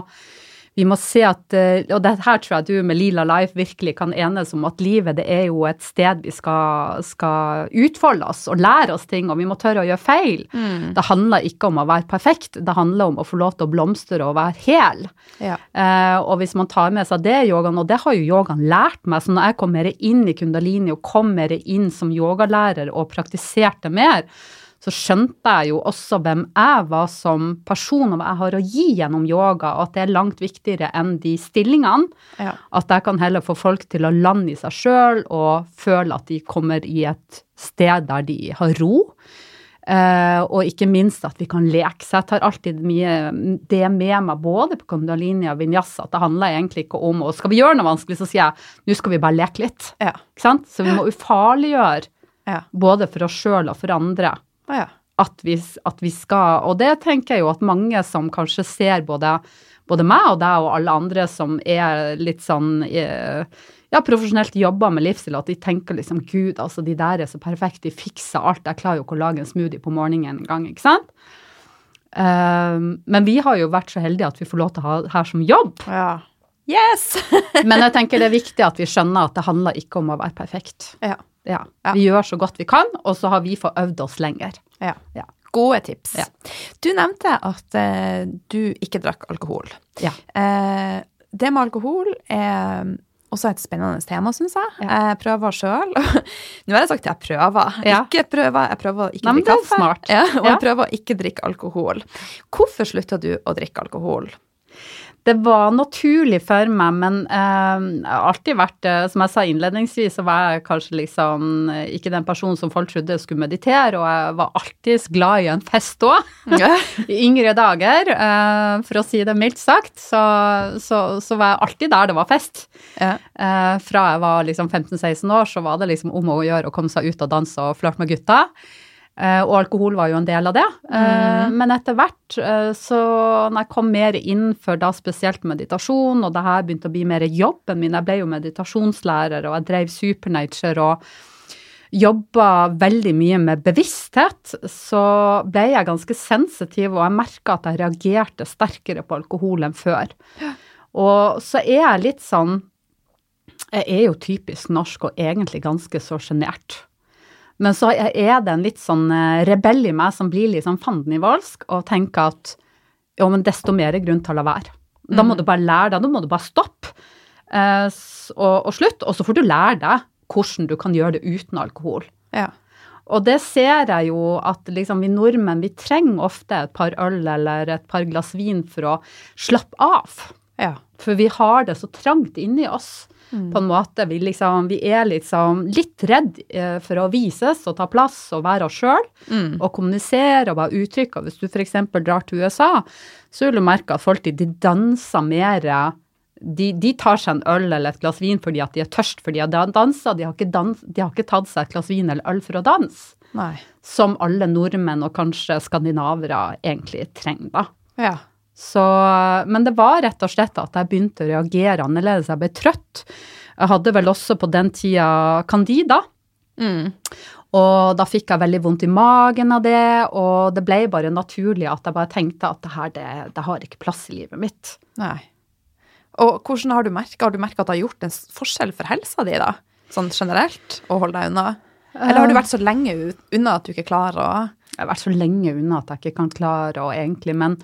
S2: vi må se at eh, Og det her tror jeg du med Lila Life virkelig kan enes om, at livet det er jo et sted vi skal, skal utfolde oss og lære oss ting, og vi må tørre å gjøre feil. Det handler ikke om å være perfekt, det handler om å få lov til å blomstre og være hel.
S1: Ja.
S2: Eh, og hvis man tar med seg det yogaen, og det har jo yogaen lært meg, så når jeg kom mer inn i kundalini og kom mer inn som yogalærer og praktiserte mer, så skjønte jeg jo også hvem jeg var som person, og hva jeg har å gi gjennom yoga, og at det er langt viktigere enn de stillingene.
S1: Ja.
S2: At jeg kan heller få folk til å lande i seg sjøl og føle at de kommer i et sted der de har ro. Uh, og ikke minst at vi kan leke. Så jeg tar alltid mye det med meg, både på kundalini og vinyasa, at det handler egentlig ikke om Og skal vi gjøre noe vanskelig, så sier jeg nå skal vi bare leke litt.
S1: Ja.
S2: Så vi må *laughs* ufarliggjøre
S1: Ja.
S2: både for oss sjøl og for andre
S1: Å ja.
S2: at vi, at vi skal Og det tenker jeg jo at mange som kanskje ser både, både meg og deg og alle andre som er litt sånn eh, ja, profesjonelt jobber med livsstil, at de tenker liksom Gud, altså de der er så perfekte, de fikser alt. Jeg klarer jo ikke å lage en smoothie på morgenen en gang, ikke sant? Um, men vi har jo vært så heldige at vi får lov til å ha det her som jobb.
S1: ja. Yes! *laughs* *laughs*
S2: Men jeg tenker det er viktig at vi skjønner at det handler ikke om å være perfekt.
S1: ja.
S2: Ja.
S1: Ja.
S2: Vi gjør så godt vi kan, og så har vi fått øvd oss lenger.
S1: Ja.
S2: Ja.
S1: Gode tips.
S2: Ja.
S1: Du nevnte at eh, du ikke drakk alkohol.
S2: Ja.
S1: Eh, det med alkohol er også et spennende tema, syns jeg. Jeg prøver sjøl. *laughs* Nå har jeg sagt at jeg prøver.
S2: Ja.
S1: Ikke prøver, jeg prøver å ikke drikke kaffe. Ja, og
S2: Ja.
S1: jeg prøver å ikke drikke alkohol. Hvorfor slutta du å drikke alkohol?
S2: Det var naturlig for meg, men eh, jeg har alltid vært eh, Som jeg sa innledningsvis, så var jeg kanskje liksom eh, ikke den personen som folk trodde skulle meditere, og jeg var alltid glad i en fest òg. *laughs* I yngre dager, eh, for å si det mildt sagt, så, så, så var jeg alltid der det var fest.
S1: Ja.
S2: Eh, fra jeg var liksom 15-16 år, så var det liksom om å gjøre å komme seg ut og danse og flørte med gutta. Eh, og alkohol var jo en del av det. Mm. Men etter hvert, eh, så når jeg kom mer inn for da spesielt meditasjon, og det her begynte å bli mer jobben min, jeg ble jo meditasjonslærer, og jeg drev Supernature og jobba veldig mye med bevissthet, så ble jeg ganske sensitiv, og jeg merka at jeg reagerte sterkere på alkohol enn før. Og så er jeg litt sånn Jeg er jo typisk norsk og egentlig ganske så sjenert. Men så er det en litt sånn eh, rebell i meg som blir litt sånn fandenivoldsk og tenker at jo, men desto mer grunn til å la være. Da må du bare lære deg, da må du bare stoppe eh, og, og slutt, og så får du lære deg hvordan du kan gjøre det uten alkohol.
S1: Ja.
S2: Og det ser jeg jo at liksom vi nordmenn, vi trenger ofte et par øl eller et par glass vin for å slappe av.
S1: ja.
S2: For vi har det så trangt inni oss. På en måte. Vi, liksom, vi er liksom litt redd eh, for å vises og ta plass og være oss sjøl. Og kommunisere og være. Og hvis du f.eks. drar til USA, så vil du merke at folk de, danser mer de, de tar seg en øl eller et glass vin fordi at de er tørst fordi de har dansa. De, dans, de har ikke tatt seg et glass vin eller øl for å danse.
S1: Nei.
S2: Som alle nordmenn og kanskje skandinavere egentlig trenger, da.
S1: Ja.
S2: Så, men det var rett og slett at jeg begynte å reagere annerledes. Jeg ble trøtt. Jeg hadde vel også på den tida candida.
S1: Mm.
S2: Og da fikk jeg veldig vondt i magen av det, og det ble bare naturlig at jeg bare tenkte at det her, det, det har ikke plass i livet mitt.
S1: Nei. Og hvordan har du merka Har du at det har gjort en forskjell for helsa di, da? Sånn generelt, å holde deg unna? Eller har du vært så lenge unna at du ikke klarer å
S2: Jeg har vært så lenge unna at jeg ikke kan klare å egentlig, men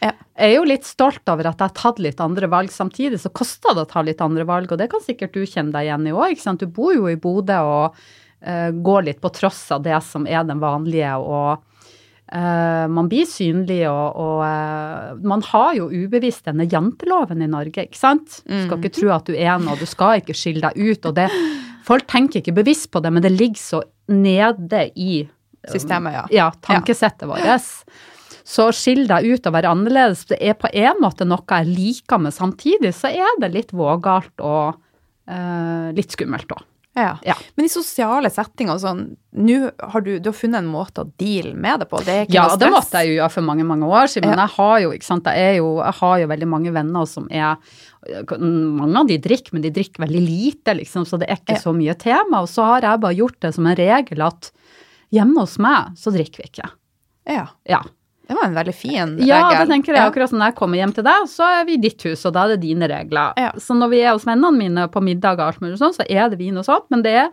S1: Ja.
S2: jeg er jo litt stolt over at jeg har tatt litt andre valg. Samtidig så koster det å ta litt andre valg, og det kan sikkert du kjenne deg igjen i òg. Du bor jo i Bodø og uh, går litt på tross av det som er den vanlige, og uh, man blir synlig, og, og uh, man har jo ubevisst denne janteloven i Norge, ikke sant. Du skal ikke tro at du er noe, du skal ikke skille deg ut, og det Folk tenker ikke bevisst på det, men det ligger så nede i
S1: Systemet, ja.
S2: ja, tankesettet vårt. Så skill deg ut og være annerledes. Det er på en måte noe jeg liker, men samtidig så er det litt vågalt og eh, litt skummelt òg.
S1: Ja.
S2: Ja.
S1: Men i sosiale settinger sånn, nå har du, du har funnet en måte å deale med det på? Det er ikke
S2: Ja,
S1: noe
S2: det måtte jeg jo gjøre for mange, mange år siden. Men
S1: Ja.
S2: jeg har jo, sant, jeg, er jo, jeg har jo veldig mange venner som er Mange av de drikker, men de drikker veldig lite, liksom, så det er ikke så mye tema. Og så har jeg bare gjort det som en regel at hjemme hos meg så drikker vi ikke.
S1: Ja.
S2: Ja.
S1: Det var en veldig fin regel.
S2: Ja, det tenker jeg. Akkurat som når jeg kommer hjem til deg, så er vi i ditt hus, og da er det dine regler.
S1: Ja.
S2: Så når vi er hos vennene mine på middag og alt mulig sånn, så er det vin og sånt, men det er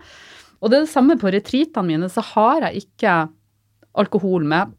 S2: Og det er det samme på retreatene mine, så har jeg ikke alkohol med.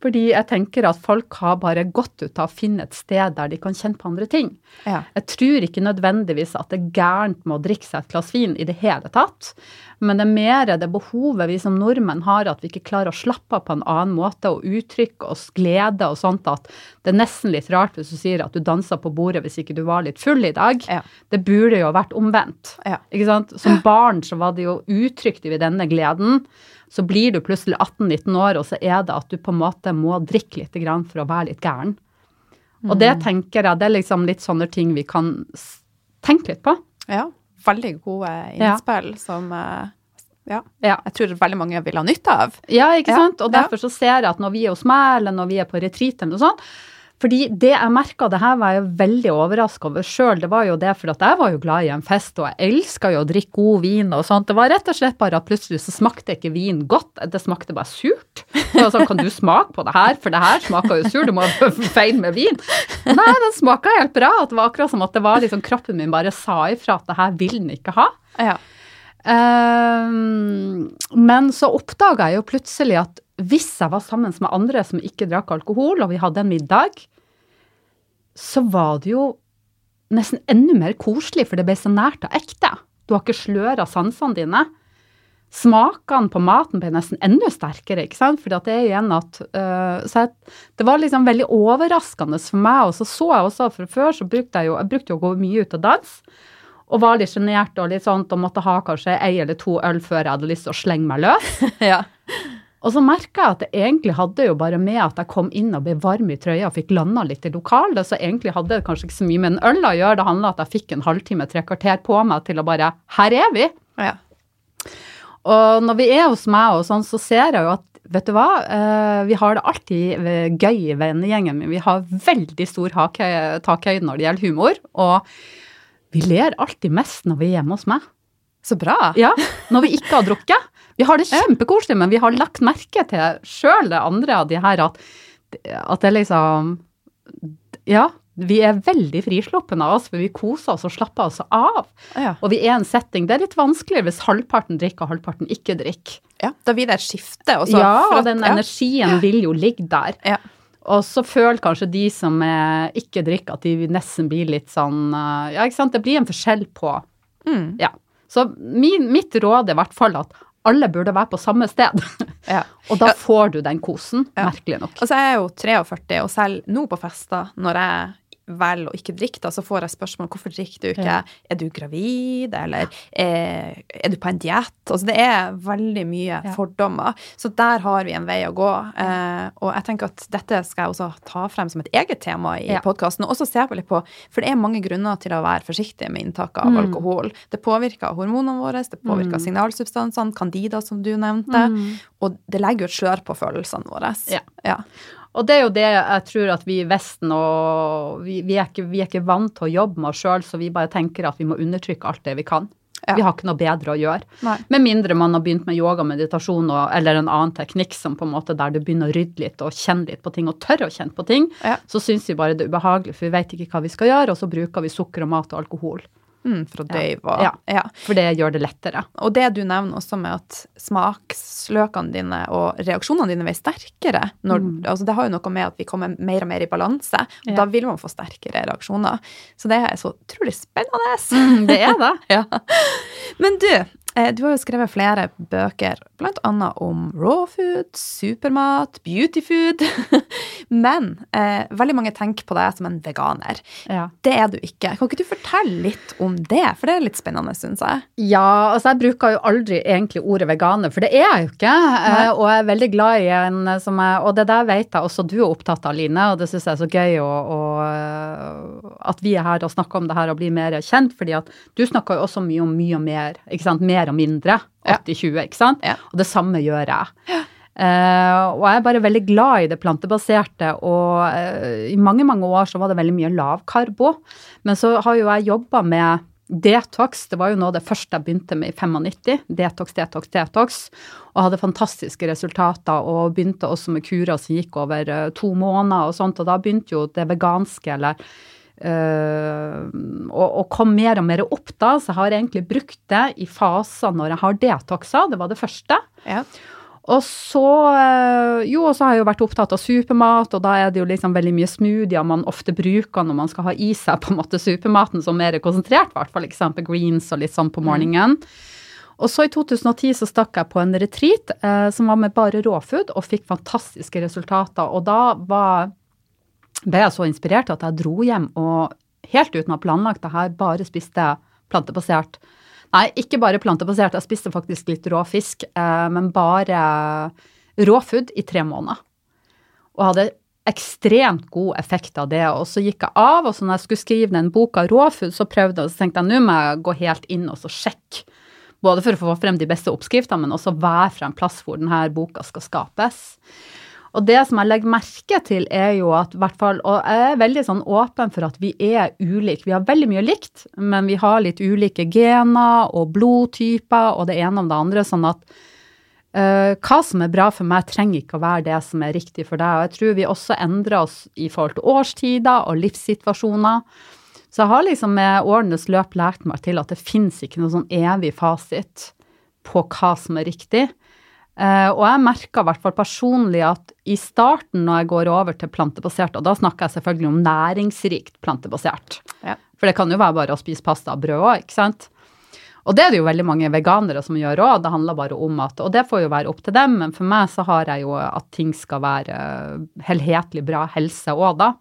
S2: Fordi jeg tenker at folk har bare gått ut av å finne et sted der de kan kjenne på andre ting.
S1: Ja.
S2: Jeg tror ikke nødvendigvis at det er gærent med å drikke seg et glass vin i det hele tatt, men det er mer det behovet vi som nordmenn har, at vi ikke klarer å slappe av på en annen måte og uttrykke oss glede og sånt, at det er nesten litt rart hvis du sier at du dansa på bordet hvis ikke du var litt full i dag.
S1: Ja.
S2: Det burde jo vært omvendt.
S1: Ja.
S2: Ikke sant? Som barn så var det jo uttrykte vi denne gleden. Så blir du plutselig 18-19 år, og så er det at du på en måte må drikke litt grann for å være litt gæren. Og det
S1: Mm.
S2: tenker jeg, det er liksom litt sånne ting vi kan tenke litt på.
S1: ja. Veldig gode innspill som eh, ja,
S2: Ja.
S1: jeg tror veldig mange vil ha nytte av.
S2: Ja, ikke sant? Og derfor så ser jeg at når vi er hos meg, eller når vi er på retreat eller noe sånt, fordi det jeg merka, det her var jeg veldig overraska over sjøl, det var jo det for at jeg var jo glad i en fest, og jeg elska jo å drikke god vin og sånt. Det var rett og slett bare at plutselig så smakte ikke vin godt, det smakte bare surt. Det sånn, kan du smake på det her, for det her smaker jo surt, du må *laughs* feil med vin. Nei, den smaka helt bra. At det var akkurat som at det var liksom kroppen min bare sa ifra at det her vil den ikke ha.
S1: Ja.
S2: Um, men så oppdaga jeg jo plutselig at hvis jeg var sammen med andre som ikke drakk alkohol, og vi hadde en middag, så var det jo nesten enda mer koselig, for det ble så nært og ekte. Du har ikke sløra sansene dine. Smakene på maten ble nesten enda sterkere, ikke sant. Fordi det er igjen at uh, Så jeg, det var liksom veldig overraskende for meg. Og så så jeg også, for før så brukte jeg jo Jeg brukte jo å gå mye ut og danse. Og var litt sjenert og litt sånt, og måtte ha kanskje ei eller to øl før jeg hadde lyst til å slenge meg løs. *laughs*
S1: ja.
S2: Og så merka jeg at det egentlig hadde jo bare med at jeg kom inn og ble varm i trøya og fikk landa litt i lokalet, så egentlig hadde det kanskje ikke så mye med en øl å gjøre. Det handla om at jeg fikk en halvtime, tre kvarter på meg til å bare Her er vi!
S1: ja.
S2: Og når vi er hos meg og sånn, så ser jeg jo at Vet du hva, eh, vi har det alltid gøy i vennegjengen min. Vi har veldig stor takhøyde når det gjelder humor. Og vi ler alltid mest når vi er hjemme hos meg.
S1: Så bra.
S2: Ja, Når vi ikke har drukket. Vi har det kjempekoselig, men vi har lagt merke til sjøl det andre av de her at, at det liksom Ja, vi er veldig frisluppne av oss, for vi koser oss og slapper oss av.
S1: Ja.
S2: Og vi er en setting Det er litt vanskeligere hvis halvparten drikker og halvparten ikke drikker.
S1: ja. Da blir det et skifte. Også,
S2: ja, og den
S1: ja.
S2: energien vil jo ligge der.
S1: Ja.
S2: Og så føler kanskje de som er, ikke drikker, at de nesten blir litt sånn eh, Ja, ikke sant. Det blir en forskjell på
S1: Mm.
S2: Ja. Så min, mitt råd er i hvert fall at alle burde være på samme sted. *laughs*
S1: Ja.
S2: og da får du den kosen,
S1: Ja.
S2: merkelig nok.
S1: Og så er jeg jo 43, og selv nå på fester, når jeg velger å ikke drikke, da, så får jeg spørsmål hvorfor drikker du ikke.
S2: Ja.
S1: Er du gravid, eller er, er du på en diett? Altså, det er veldig mye
S2: Ja.
S1: fordommer. Så der har vi en vei å gå. Eh, og jeg tenker at dette skal jeg også ta frem som et eget tema i
S2: Ja.
S1: podkasten. Og også se på litt på For det er mange grunner til å være forsiktig med inntaket av
S2: Mm.
S1: alkohol. Det påvirker hormonene våre, det påvirker
S2: Mm.
S1: signalsubstansene, candida, som du nevnte.
S2: Mm.
S1: Og det legger jo et slør på følelsene våre.
S2: Ja. Og det er jo det jeg tror at vi i Vesten og vi, vi, er, ikke, vi er ikke vant til å jobbe med oss sjøl, så vi bare tenker at vi må undertrykke alt det vi kan.
S1: Ja.
S2: Vi har ikke noe bedre å gjøre.
S1: Nei.
S2: Med mindre man har begynt med yoga, meditasjon og, eller en annen teknikk som på en måte der du begynner å rydde litt og kjenne litt på ting og tørre å kjenne på ting,
S1: Ja.
S2: så syns vi bare det er ubehagelig, for vi vet ikke hva vi skal gjøre, og så bruker vi sukker og mat og alkohol.
S1: Mm, for døyv og
S2: Ja.
S1: ja.
S2: For det gjør det lettere.
S1: Og det du nevner også med at smaksløkene dine og reaksjonene dine blir sterkere når, altså Det har jo noe med at vi kommer mer og mer i balanse. og
S2: Ja.
S1: Da vil man få sterkere reaksjoner. Så det er så utrolig spennende.
S2: Det er det. *laughs*
S1: ja. Men du, du har jo skrevet flere bøker, annet om raw food, supermat, beauty food. *laughs* Men eh, veldig mange tenker på deg som en veganer.
S2: Ja.
S1: Det er du ikke. Kan ikke du fortelle litt om det? For det er litt spennende, syns jeg.
S2: Ja, altså jeg bruker jo aldri egentlig ordet veganer, for det er jeg jo ikke. Eh, og jeg er veldig glad i en som jeg Og det der vet jeg også du er opptatt av, Line, og det syns jeg er så gøy å, å, eh, at vi er her og snakker om det her og blir mer kjent, fordi at du snakker jo også mye om mye og mer, ikke sant. Mer og mindre. 80-20, ikke sant. Og det samme gjør jeg. Uh, og jeg er bare veldig glad i det plantebaserte, og uh, i mange, mange år så var det veldig mye lavkarbo. Men så har jo jeg jobba med detox, det var jo noe av det første jeg begynte med i 95. Detox, detox, detox. Og hadde fantastiske resultater, og begynte også med kurer som gikk over uh, to måneder og sånt. Og da begynte jo det veganske, eller øh, og, og kom mer og mer opp da, så jeg har egentlig brukt det i faser når jeg har detoxa, det var det første.
S1: Ja.
S2: Og så øh, jo, og så har jeg jo vært opptatt av supermat, og da er det jo liksom veldig mye smoothier man ofte bruker når man skal ha i seg på en måte supermaten som mer konsentrert, i hvert fall eksempel greens og litt sånn på morgenen. Og så i 2010 så stakk jeg på en retreat eh, som var med bare råfood, og fikk fantastiske resultater. Og da var, ble jeg så inspirert at jeg dro hjem og helt uten å ha planlagt det her, bare spiste plantebasert. Nei, ikke bare plantebasert, jeg spiste faktisk litt rå fisk, eh, men bare råfood i tre måneder. Og hadde ekstremt god effekt av det. Og så gikk jeg av, og så når jeg skulle skrive den boka Råfood, så prøvde jeg, så tenkte jeg nå må jeg gå helt inn og så sjekke. Både for å få frem de beste oppskriftene, men også være fra en plass hvor denne boka skal skapes. Og det som jeg legger merke til, er jo at hvert fall, Og jeg er veldig sånn åpen for at vi er ulike. Vi har veldig mye likt, men vi har litt ulike gener og blodtyper og det ene om det andre. sånn at uh, hva som er bra for meg, trenger ikke å være det som er riktig for deg. Og jeg tror vi også endrer oss i forhold til årstider og livssituasjoner. Så jeg har liksom med årenes løp lært meg til at det fins ikke noe sånn evig fasit på hva som er riktig. Eh, og jeg merka i hvert fall personlig at i starten når jeg går over til plantebasert, og da snakker jeg selvfølgelig om næringsrikt plantebasert,
S1: Ja.
S2: for det kan jo være bare å spise pasta og brød òg, ikke sant. Og det er det jo veldig mange veganere som gjør òg, det handler bare om at Og det får jo være opp til dem, men for meg så har jeg jo at ting skal være helhetlig bra helse òg, da.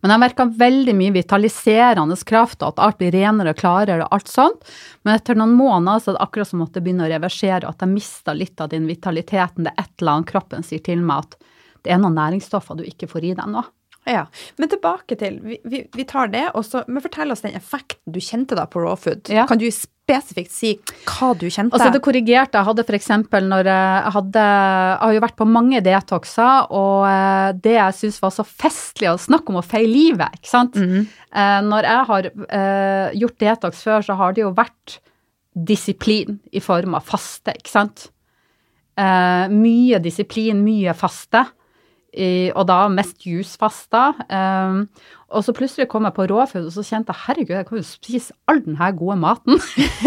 S2: Men jeg merka veldig mye vitaliserende kraft, og at alt blir renere og klarere og alt sånt. Men etter noen måneder så er det akkurat som at det begynner å reversere, og at jeg mista litt av den vitaliteten. Det er et eller annet kroppen sier til meg at det er noen næringsstoffer du ikke får i deg nå.
S1: Ja, Men tilbake til Vi, vi, vi tar det, og så Men fortell oss den effekten du kjente da på raw food.
S2: Ja.
S1: Kan du spesifikt si hva du kjente?
S2: Altså det korrigerte jeg hadde f.eks. når jeg hadde Jeg har jo vært på mange detoxer, og eh, det jeg syns var så festlig å snakke om å feile livet, ikke sant.
S1: Mm
S2: -hmm. Når jeg har eh, gjort detox før, så har det jo vært disiplin i form av faste, ikke sant. Eh, mye disiplin, mye faste. I, og da mest jusfasta. Um, og så plutselig kom jeg på råfood, og så kjente jeg herregud, jeg kan jo spise all den her gode maten.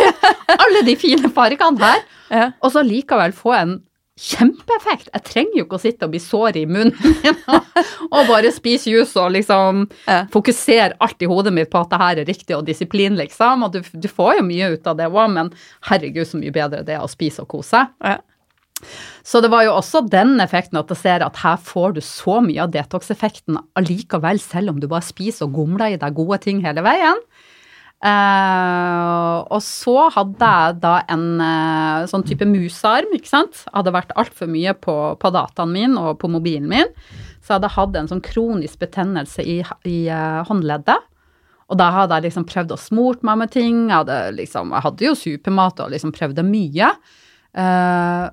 S2: *laughs* Alle de fine fargene her.
S1: Ja.
S2: Og så likevel få en kjempeeffekt. Jeg trenger jo ikke å sitte og bli sår i munnen min *laughs* og bare spise juice og liksom
S1: Ja.
S2: fokusere alt i hodet mitt på at det her er riktig og disiplin, liksom. Og du, du får jo mye ut av det òg, men herregud, så mye bedre det er å spise og kose.
S1: Ja.
S2: Så det var jo også den effekten at jeg ser at her får du så mye av detox-effekten allikevel, selv om du bare spiser og gomler i deg gode ting hele veien. Uh, og så hadde jeg da en uh, sånn type musarm, ikke sant. Hadde vært altfor mye på, på dataen min og på mobilen min. Så jeg hadde hatt en sånn kronisk betennelse i, i uh, håndleddet. Og da hadde jeg liksom prøvd å smurt meg med ting. Jeg hadde, liksom, jeg hadde jo supermat og liksom prøvde mye. Eh,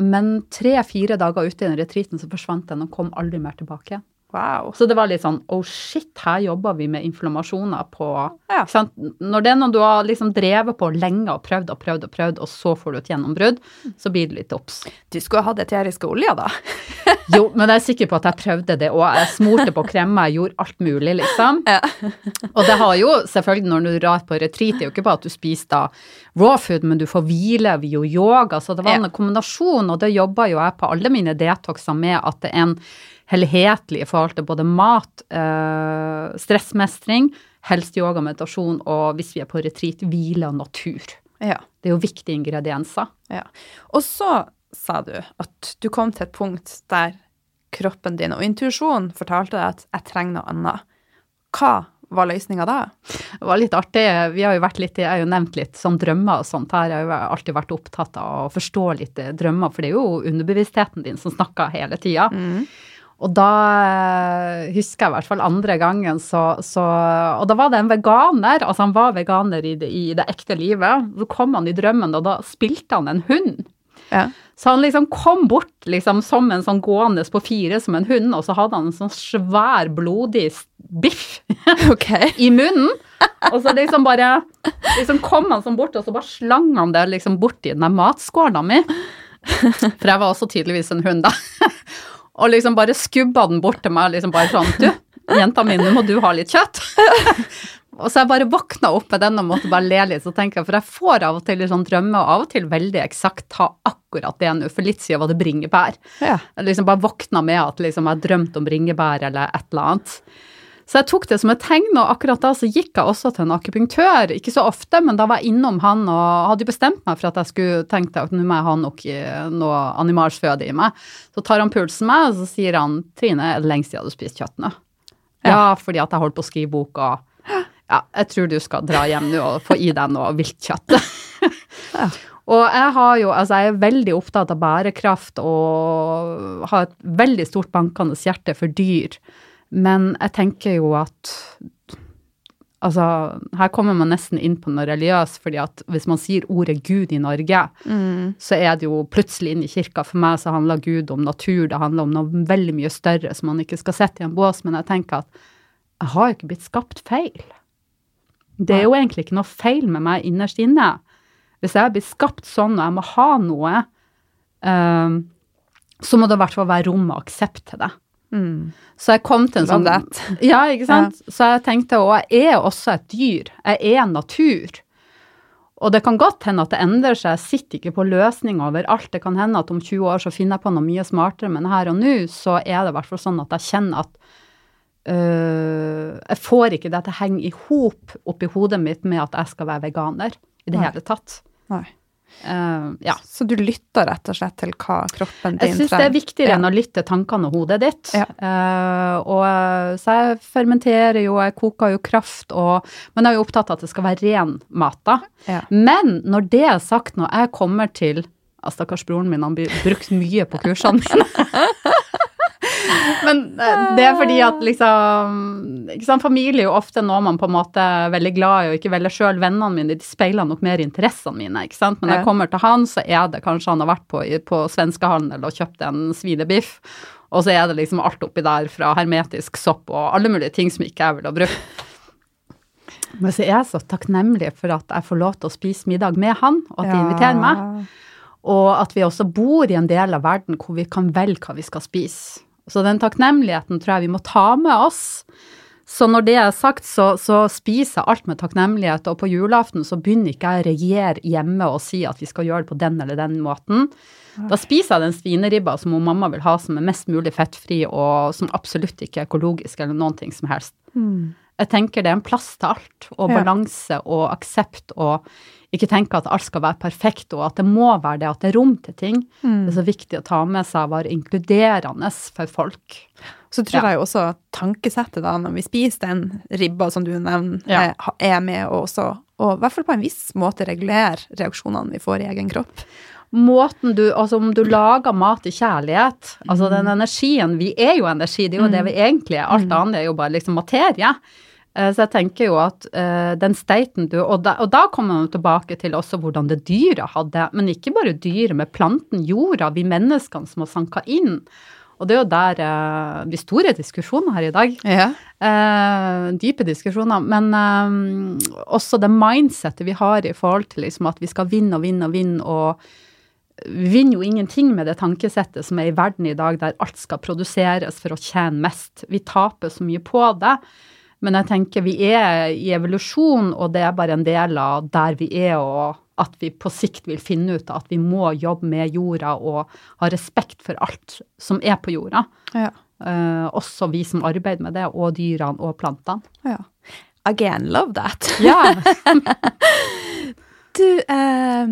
S2: men tre-fire dager ute i den retreaten så forsvant den og kom aldri mer tilbake igjen.
S1: Wow.
S2: Så det var litt sånn oh shit, her jobber vi med inflammasjoner på
S1: Ja.
S2: Når det er noe du har liksom drevet på lenge og prøvd og prøvd og prøvd, og så får du et gjennombrudd, så blir det litt obs.
S1: Du skulle ha hatt eteriske oljer, da. *laughs*
S2: Jo, men jeg er sikker på at jeg prøvde det òg. Jeg smurte på kremmer, jeg gjorde alt mulig, liksom.
S1: Ja.
S2: Og det har jo selvfølgelig, når du drar på retreat, det er jo ikke bare at du spiser da raw food, men du får hvile, ved yoga, så det var
S1: Ja.
S2: en kombinasjon, og det jobber jo jeg på alle mine detoxer med at det er en helhetlig i forhold til både mat, eh, stressmestring, helst yoga, meditasjon, og hvis vi er på retreat, hvile og natur.
S1: Ja.
S2: Det er jo viktige ingredienser.
S1: ja. Og så sa du at du kom til et punkt der kroppen din og intuisjonen fortalte deg at jeg trenger noe annet. Hva var løsninga da?
S2: Det var litt artig. Vi har jo vært litt, jeg har jo nevnt litt sånn drømmer og sånt her. Jeg har jo alltid vært opptatt av å forstå litt eh, drømmer, for det er jo underbevisstheten din som snakker hele tida. Og da eh, husker jeg i hvert fall andre gangen så, så Og da var det en veganer, altså han var veganer i det, i det ekte livet. Så kom han i drømmen, og da spilte han en hund.
S1: Ja.
S2: Så han liksom kom bort liksom som en sånn gående på fire som en hund, og så hadde han en sånn svær, blodig biff *laughs*
S1: okay.
S2: i munnen. Og så liksom bare liksom kom han sånn bort, og så bare slang han det liksom borti den der matskåla mi. For jeg var også tydeligvis en hund, da. Og liksom bare skubba den bort til meg, liksom bare sånn Du, jenta mi, nå må du ha litt kjøtt. *laughs* Og så jeg bare våkna opp med den og måtte bare le litt. Så tenker jeg, For jeg får av og til litt sånn drømme, og av og til veldig eksakt ta akkurat det nå. For litt siden var det bringebær.
S1: Ja.
S2: Jeg liksom bare våkna med at liksom jeg drømte om bringebær eller et eller annet. Så jeg tok det som et tegn, og akkurat da så gikk jeg også til en akupunktør. Ikke så ofte, men da var jeg innom han og hadde bestemt meg for at jeg skulle tenkt at nå må jeg ha nok, eh, noe animalsk føde i meg. Så tar han pulsen meg, og så sier han Trine, er det lengst siden du spiste spist kjøtt nå? Ja, fordi at jeg holdt på å skrive bok, og ja, jeg tror du skal dra hjem nå og få i deg noe viltkjøtt. *laughs* Og jeg har jo, altså jeg er veldig opptatt av bærekraft og har et veldig stort bankende hjerte for dyr. Men jeg tenker jo at Altså, her kommer man nesten inn på noe religiøst, fordi at hvis man sier ordet Gud i Norge, så er det jo plutselig inn i kirka. For meg så handler Gud om natur, det handler om noe veldig mye større som man ikke skal sette i en bås. Men jeg tenker at jeg har jo ikke blitt skapt feil. Det er jo egentlig ikke noe feil med meg innerst inne. Hvis jeg blir skapt sånn og jeg må ha noe, um, så må det i hvert fall være rom og aksept til det. Så jeg kom til en sånn
S1: Love. *laughs*
S2: Ja, ikke sant? Så jeg tenkte, og jeg er også et dyr. Jeg er natur. Og det kan godt hende at det endrer seg, jeg sitter ikke på løsninger overalt. Det kan hende at om 20 år så finner jeg på noe mye smartere, men her og nå så er det i hvert fall sånn at jeg kjenner at øh, jeg får ikke det til å henge i hop oppi hodet mitt med at jeg skal være veganer i det
S1: Nei.
S2: hele tatt.
S1: Nei.
S2: Eh, ja.
S1: Så du lytter rett og slett til hva kroppen din trenger?
S2: Jeg syns det er viktigere
S1: Ja.
S2: enn å lytte tankene og hodet ditt.
S1: Ja.
S2: Uh, og eh, så jeg fermenterer jo, jeg koker jo kraft og Men jeg er jo opptatt av at det skal være ren mat, da.
S1: Ja.
S2: Men når det er sagt, når jeg kommer til ja, Stakkars broren min, han blir brukt mye på kursene mine. *laughs* Men eh, det er fordi at liksom ikke sant, Familie er jo ofte noe man på en måte er veldig glad i, og ikke velger sjøl. Vennene mine de speiler nok mer interessene mine. ikke sant? Men når jeg kommer til han, så er det kanskje han har vært på, på svenskehandel og kjøpt en svinebiff. Og så er det liksom alt oppi der fra hermetisk sopp og alle mulige ting som ikke jeg ville brukt. Men så er jeg så takknemlig for at jeg får lov til å spise middag med han, og at de inviterer meg. Og at vi også bor i en del av verden hvor vi kan velge hva vi skal spise. Så den takknemligheten tror jeg vi må ta med oss. Så når det er sagt, så, så spiser jeg alt med takknemlighet, og på julaften så begynner ikke jeg å regjere hjemme og si at vi skal gjøre det på den eller den måten. Da spiser jeg den svineribba som mamma vil ha, som er mest mulig fettfri, og som absolutt ikke er økologisk eller noen ting som helst. Jeg tenker det er en plass til alt, og balanse og aksept, og ikke tenke at alt skal være perfekt, og at det må være det, at det er rom til ting.
S1: Mm.
S2: Det er så viktig å ta med seg å være inkluderende for folk.
S1: Så tror
S2: Ja.
S1: jeg også tankesettet da, når vi spiser den ribba som du nevner,
S2: Ja.
S1: eh, er med og også, og i hvert fall på en viss måte regulere reaksjonene vi får i egen kropp.
S2: Måten du, altså om du lager mat i kjærlighet, altså den energien, vi er jo energi, det er jo det vi egentlig er, alt annet er jo bare liksom materie. Eh, Så jeg tenker jo at uh, den steiten du Og da, og da kommer man tilbake til også hvordan det dyret hadde, men ikke bare dyret, med planten, jorda, vi menneskene som har sanka inn. Og det er jo der uh, de store diskusjonene her i dag.
S1: Ja.
S2: Uh, dype diskusjoner, men uh, også det mindsettet vi har i forhold til liksom at vi skal vinne og vinne og vinne, og vi vinner jo ingenting med det tankesettet som er i verden i dag, der alt skal produseres for å tjene mest. Vi taper så mye på det. Men jeg tenker vi er i evolusjon, og det er bare en del av der vi er, og at vi på sikt vil finne ut at vi må jobbe med jorda og ha respekt for alt som er på jorda.
S1: Ja.
S2: Uh, også vi som arbeider med det, og dyrene og plantene.
S1: ja. Again, love that.
S2: Ja. *laughs*
S1: Du, uh,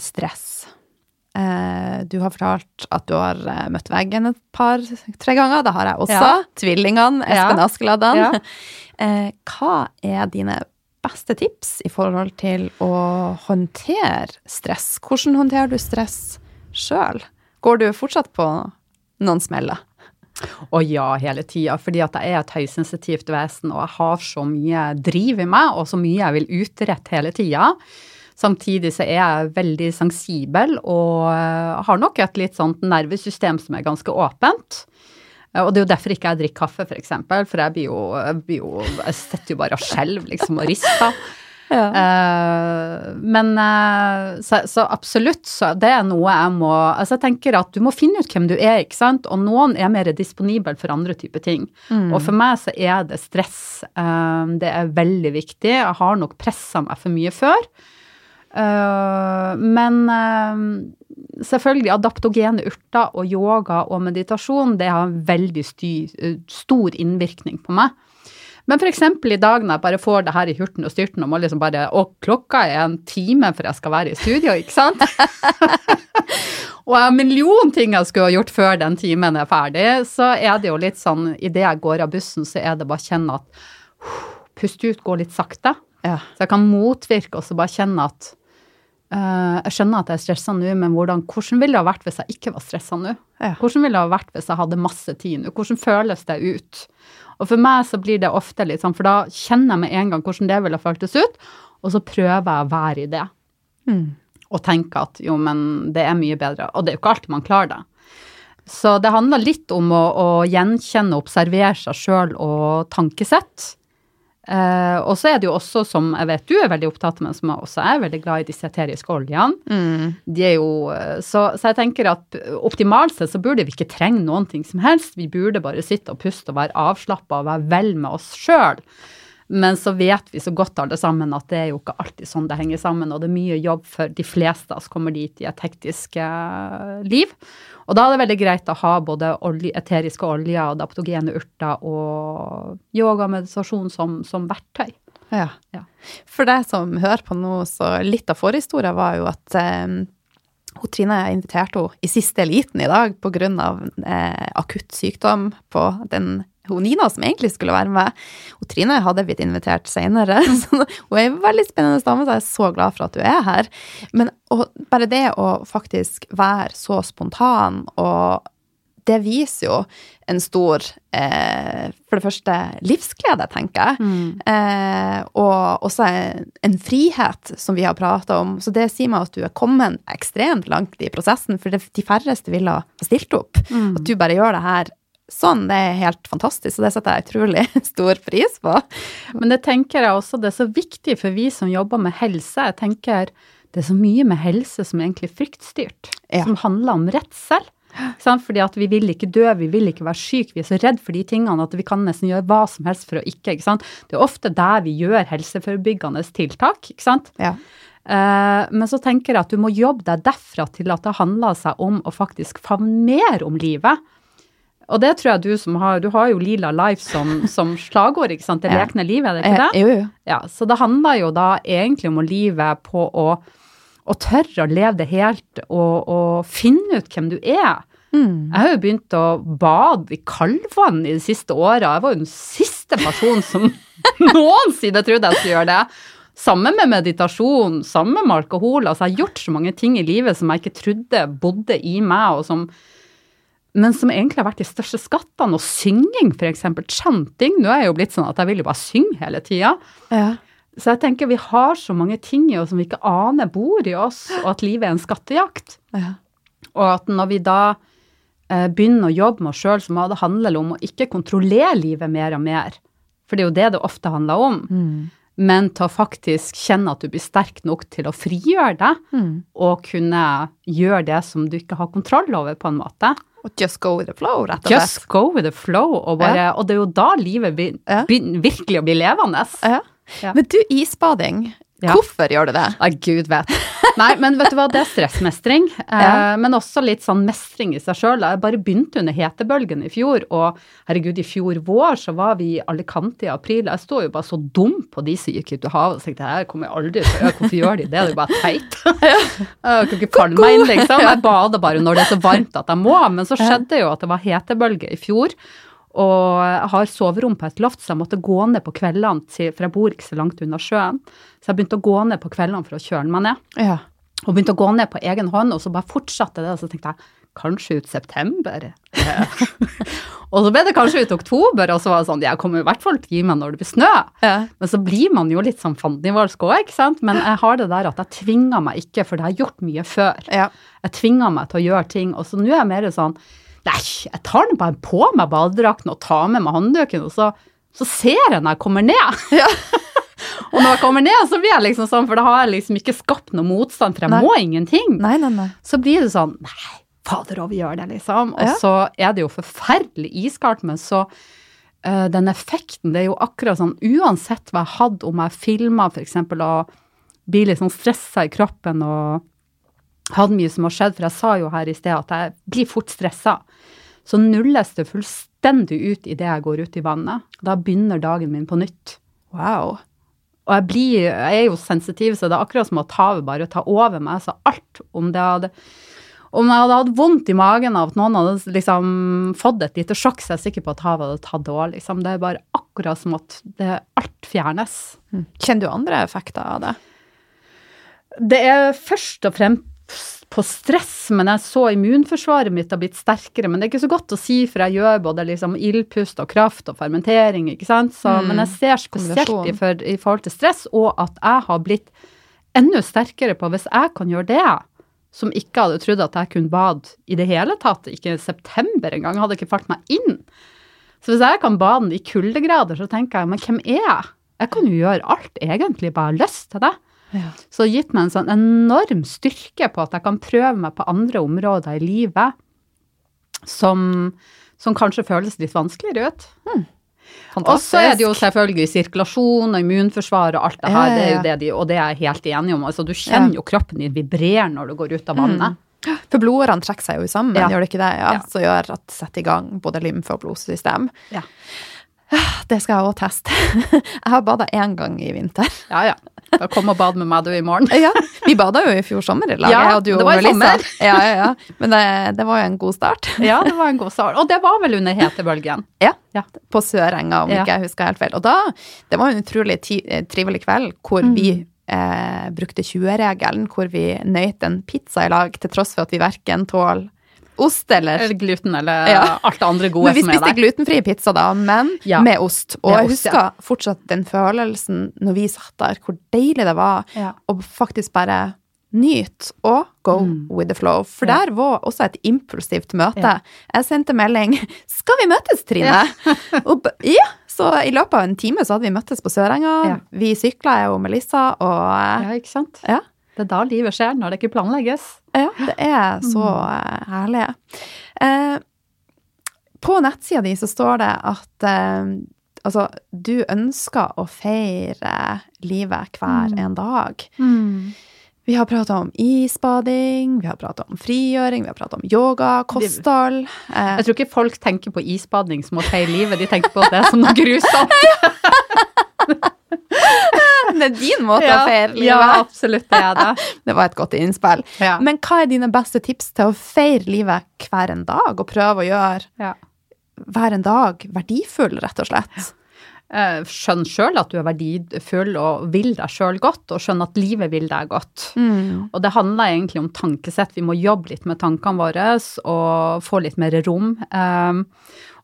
S1: stress. Eh, du har fortalt at du har eh, møtt veggen et par-tre ganger. Det har jeg også.
S2: Ja.
S1: Tvillingene, Espen
S2: Ja.
S1: Askeladden. *laughs*
S2: Ja.
S1: Eh, hva er dine beste tips i forhold til å håndtere stress? Hvordan håndterer du stress sjøl? Går du fortsatt på noen smeller?
S2: Å ja, hele tida. Fordi at jeg er et høysensitivt vesen, og jeg har så mye driv i meg, og så mye jeg vil utrette hele tida. Samtidig så er jeg veldig sensibel og eh, har nok et litt sånt nervesystem som er ganske åpent. Eh, Og det er jo derfor ikke jeg drikker kaffe, for eksempel, for jeg blir jo, jeg, blir jo, jeg sitter jo bare og skjelver, liksom, og rister. *laughs* Eh, men uh, så, så absolutt, så det er noe jeg må Altså, jeg tenker at du må finne ut hvem du er, ikke sant, og noen er mer disponibel for andre typer ting. Og for meg så er det stress. Uh, det er veldig viktig. Jeg har nok pressa meg for mye før. Eh, men uh, selvfølgelig adaptogene urter og yoga og meditasjon, det har en veldig sty, eh, stor innvirkning på meg. Men eksempel i dag når jeg bare får det her i hurten og styrten og må liksom bare Og klokka er en time for jeg skal være i studio, ikke sant? *laughs* og jeg har en million ting jeg skulle ha gjort før den timen er ferdig, så er det jo litt sånn idet jeg går av bussen, så er det bare å kjenne at Puste ut, gå litt sakte.
S1: Ja.
S2: Så jeg kan motvirke og så bare kjenne at Jeg skjønner at jeg er stressa nå, men hvordan, hvordan ville det ha vært hvis jeg ikke var stressa nå?
S1: Ja.
S2: Hvordan ville det ha vært hvis jeg hadde masse tid nå? Hvordan føles det ut? Og for meg så blir det ofte litt sånn, for da kjenner jeg med en gang hvordan det ville ha føltes ut, og så prøver jeg å være i det.
S1: Mm.
S2: Og tenke at jo, men det er mye bedre. Og det er jo ikke alltid man klarer det. Så det handler litt om å, å gjenkjenne og observere seg sjøl og tankesett. Eh, og så er det jo også, som jeg vet du er veldig opptatt med, som jeg også er veldig glad i disse eteriske oljene.
S1: Mm.
S2: De er jo, eh, så, så jeg tenker at optimalt sett så burde vi ikke trenge noen ting som helst. Vi burde bare sitte og puste og være avslappa og være vel med oss sjøl. Men så vet vi så godt alle sammen at det er jo ikke alltid sånn det henger sammen, og det er mye jobb for de fleste som kommer dit i et hektisk eh, liv. Og da er det veldig greit å ha både olje, eteriske oljer og adaptogene urter og yoga og meditasjon som, som verktøy.
S1: Ja.
S2: Ja.
S1: For deg som hører på nå, så litt av forhistoria var jo at eh, hun Trine inviterte henne i siste eliten i dag pga. Eh, akutt sykdom på den hun Nina som egentlig skulle være med. Og Trine hadde blitt invitert senere. *laughs* Så hun er en veldig spennende dame, så jeg er så glad for at du er her. Men og bare det å faktisk være så spontan og det viser jo en stor eh, For det første livsglede, tenker jeg. Eh, og også en, en frihet, som vi har prata om. Så det sier meg at du er kommet ekstremt langt i prosessen, for det, de færreste ville ha stilt opp. At du bare gjør det her sånn, det er helt fantastisk, og det setter jeg utrolig *laughs* stor pris på.
S2: Men det tenker jeg også, det er så viktig for vi som jobber med helse. Jeg tenker det er så mye med helse som er egentlig fryktstyrt,
S1: Ja.
S2: som handler om redsel. Sant? Fordi at vi vil ikke dø, vi vil ikke være syke, vi er så redd for de tingene at vi kan nesten gjøre hva som helst for å ikke. ikke sant? Det er ofte der vi gjør helseforebyggende tiltak. ikke sant?
S1: Ja.
S2: Eh, men så tenker jeg at du må jobbe deg derfra til at det handler seg om å faktisk favne mer om livet. Og det tror jeg du som har Du har jo Lila Life som, som slagord, ikke sant? Det
S1: Ja.
S2: lekne livet, er det ikke det?
S1: Eh, jo, jo.
S2: Ja, så det handler jo da egentlig om å livet på å, å tørre å leve det helt og, og finne ut hvem du er.
S1: Mm.
S2: Jeg har jo begynt å bade i kaldvann i de siste åra. Jeg var jo den siste personen som *laughs* noensinne trodde jeg skulle gjøre det. Sammen med meditasjon, sammen med alkohol. Altså, jeg har gjort så mange ting i livet som jeg ikke trodde bodde i meg, og som men som egentlig har vært de største skattene. Og synging, f.eks. Chanting. Nå er jeg jo blitt sånn at jeg vil jo bare synge hele tida.
S1: Ja.
S2: Så jeg tenker vi har så mange ting i oss som vi ikke aner bor i oss, og at livet er en skattejakt.
S1: Ja.
S2: Og at når vi da eh, begynner å jobbe med oss sjøl, så må det handle om å ikke kontrollere livet mer og mer. For det er jo det det ofte handler om. Men til å faktisk kjenne at du blir sterk nok til å frigjøre deg,
S1: Mm.
S2: og kunne gjøre det som du ikke har kontroll over, på en måte.
S1: Og just go with the flow, rett og slett.
S2: Just go with the flow, og, bare, og det er jo da livet begynner
S1: Ja.
S2: virkelig å bli levende.
S1: Ja.
S2: Ja.
S1: Men du, isbading,
S2: Ja.
S1: hvorfor gjør du det?
S2: Nei, gud vet. Nei, men vet du hva, det er stressmestring. *laughs* Eh,
S1: Ja.
S2: Men også litt sånn mestring i seg sjøl. Jeg bare begynte under hetebølgen i fjor, og herregud, i fjor vår så var vi i Alicante i april. Jeg sto jo bare så dum på de som gikk ut i havet og tenkte her kommer jeg aldri til å gjøre, hvorfor gjør de det? Det er jo bare teit. *laughs* Jeg kan ikke falle meg inn, liksom. Jeg bader bare når det er så varmt at jeg må. Men så skjedde jo at det var hetebølge i fjor. Og jeg har soverom på et loft, så jeg måtte gå ned på kveldene, til, for jeg bor ikke så langt unna sjøen. Så jeg begynte å gå ned på kveldene for å kjøle meg ned.
S1: Ja.
S2: Og begynte å gå ned på egen hånd, og så bare fortsatte det. Og så tenkte jeg kanskje ut september. *laughs* og så ble det kanskje ut oktober, og så var det sånn jeg kommer i hvert fall til å gi meg når det blir snø.
S1: Ja.
S2: Men så blir man jo litt sånn fandenivoldsk òg, ikke sant. Men jeg har det der at jeg tvinger meg ikke, for det har jeg gjort mye før.
S1: Ja.
S2: Jeg tvinger meg til å gjøre ting, og så nå er jeg mer sånn Nei, jeg tar nå bare på meg badedrakten og tar med meg håndduken, og så, så ser jeg når jeg kommer ned. *laughs*
S1: Ja. *laughs*
S2: og når jeg kommer ned, så blir jeg liksom sånn, for da har jeg liksom ikke skapt noe motstand, for jeg
S1: Nei.
S2: må ingenting.
S1: Nei, nei, nei.
S2: Så blir det sånn Nei, fader òg, vi gjør det, liksom. Og
S1: Ja.
S2: så er det jo forferdelig iskaldt, men så uh, den effekten, det er jo akkurat sånn Uansett hva jeg hadde, om jeg filma f.eks. og blir litt sånn stressa i kroppen og hadde mye som har skjedd, for jeg sa jo her i sted at jeg blir fort stressa. Så nulles det fullstendig ut idet jeg går ut i vannet. Da begynner dagen min på nytt.
S1: Wow.
S2: Og jeg, blir, jeg er jo sensitiv, så det er akkurat som at havet bare tar over meg. Så alt om det hadde om jeg hadde hatt vondt i magen av at noen hadde liksom fått et lite sjokk, så er jeg sikker på at havet hadde tatt det òg. Liksom. Det er bare akkurat som at det, alt fjernes.
S1: Mm. Kjenner du andre effekter av det?
S2: Det er først og fremst på stress, men jeg så immunforsvaret mitt har blitt sterkere. Men det er ikke så godt å si, for jeg gjør både liksom ildpust og kraft og fermentering, ikke sant. Så,
S1: Mm.
S2: Men jeg ser spesielt i, for, i forhold til stress, og at jeg har blitt enda sterkere på hvis jeg kan gjøre det, som ikke hadde trodd at jeg kunne bade i det hele tatt, ikke i september engang, hadde ikke falt meg inn. Så hvis jeg kan bade i kuldegrader, så tenker jeg, men hvem er jeg? Jeg kan jo gjøre alt, egentlig, bare har lyst til det.
S1: Ja.
S2: Så det har gitt meg en sånn enorm styrke på at jeg kan prøve meg på andre områder i livet som, som kanskje føles litt vanskeligere ut. Og så er det jo selvfølgelig sirkulasjon og immunforsvar og alt det her,
S1: Ja, ja,
S2: det er jo det de, og det er jeg helt enig om. Altså, du kjenner jo kroppen din vibrere når du går ut av vannet.
S1: For blodårene trekker seg jo sammen,
S2: Ja.
S1: gjør det ikke det? Ja,
S2: Ja.
S1: Så gjør at det setter i gang både lymfe- og blodsystem.
S2: Ja.
S1: Det skal jeg òg teste. *laughs* Jeg har bada én gang i vinter.
S2: Ja, ja. Da kom og bad med meg du i morgen.
S1: Ja, Vi bada jo i fjor sommer i lag.
S2: Ja,
S1: jeg og du og Melissa. Ja, ja, ja. Men det, det var jo en god start.
S2: Ja, det var en god start. Og det var vel under hetebølgen.
S1: Ja,
S2: Ja.
S1: På Sørenga, om
S2: Ja.
S1: ikke jeg husker helt feil. Og da, det var en utrolig eh, trivelig kveld hvor
S2: Mm.
S1: vi eh, brukte 20-regelen, hvor vi nøyt en pizza i lag, til tross for at vi verken tåler ost eller
S2: Eller gluten, eller
S1: Ja.
S2: alt det andre gode
S1: Men vi
S2: som er
S1: spiste glutenfri pizza da, men
S2: Ja.
S1: med ost. Og
S2: Med
S1: jeg
S2: ost,
S1: husker fortsatt den følelsen når vi satt der, hvor deilig det var
S2: Ja.
S1: å faktisk bare nyte og go
S2: Mm.
S1: with the flow. For
S2: Ja.
S1: der var også et impulsivt møte.
S2: Ja.
S1: Jeg sendte melding 'Skal vi møtes, Trine?' *laughs* og, ja, så i løpet av en time så hadde vi møttes på Sørenga.
S2: Ja.
S1: Vi sykla, jeg og Melissa, og
S2: Ja, ikke sant?
S1: ja.
S2: Det er da livet skjer, når det ikke planlegges.
S1: Ja, det er så mm. herlig. Eh, på nettsida di så står det at eh, altså, du ønsker å feire livet hver en dag. Vi har prata om isbading, vi har prata om frigjøring, vi har prata om yoga, kosthold. Eh,
S2: Jeg tror ikke folk tenker på isbading som å feire livet, de tenker på det som noe grusomt. *laughs* *laughs* *laughs*
S1: det er din måte å feire livet.
S2: ja, absolutt, det er det. *laughs*
S1: Det var et godt innspill.
S2: Ja.
S1: Men hva er dine beste tips til å feire livet hver en dag, og prøve å gjøre
S2: Ja.
S1: hver en dag verdifull, rett og slett?
S2: Eh, Skjønn sjøl at du er verdifull og vil deg sjøl godt, og skjønn at livet vil deg godt. Og det handler egentlig om tankesett. Vi må jobbe litt med tankene våre og få litt mer rom. Um,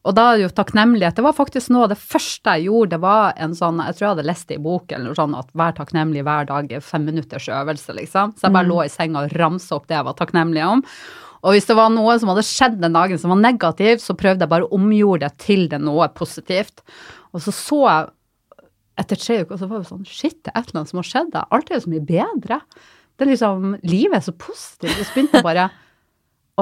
S2: og da er det jo takknemlighet. Det var faktisk noe av det første jeg gjorde. Det var en sånn, jeg tror jeg hadde lest det i bok eller noe sånn, at vær takknemlig hver dag er fem minutters øvelse, liksom. Så jeg bare lå i senga og ramsa opp det jeg var takknemlig om. Og hvis det var noe som hadde skjedd den dagen som var negativt, så prøvde jeg bare å omgjorde det til det noe positivt. Og så så jeg etter tre uker, så var det sånn Shit, det er et eller annet som har skjedd. Alt er jo så mye bedre. Det er liksom, Livet er så positivt. Og så begynte jeg bare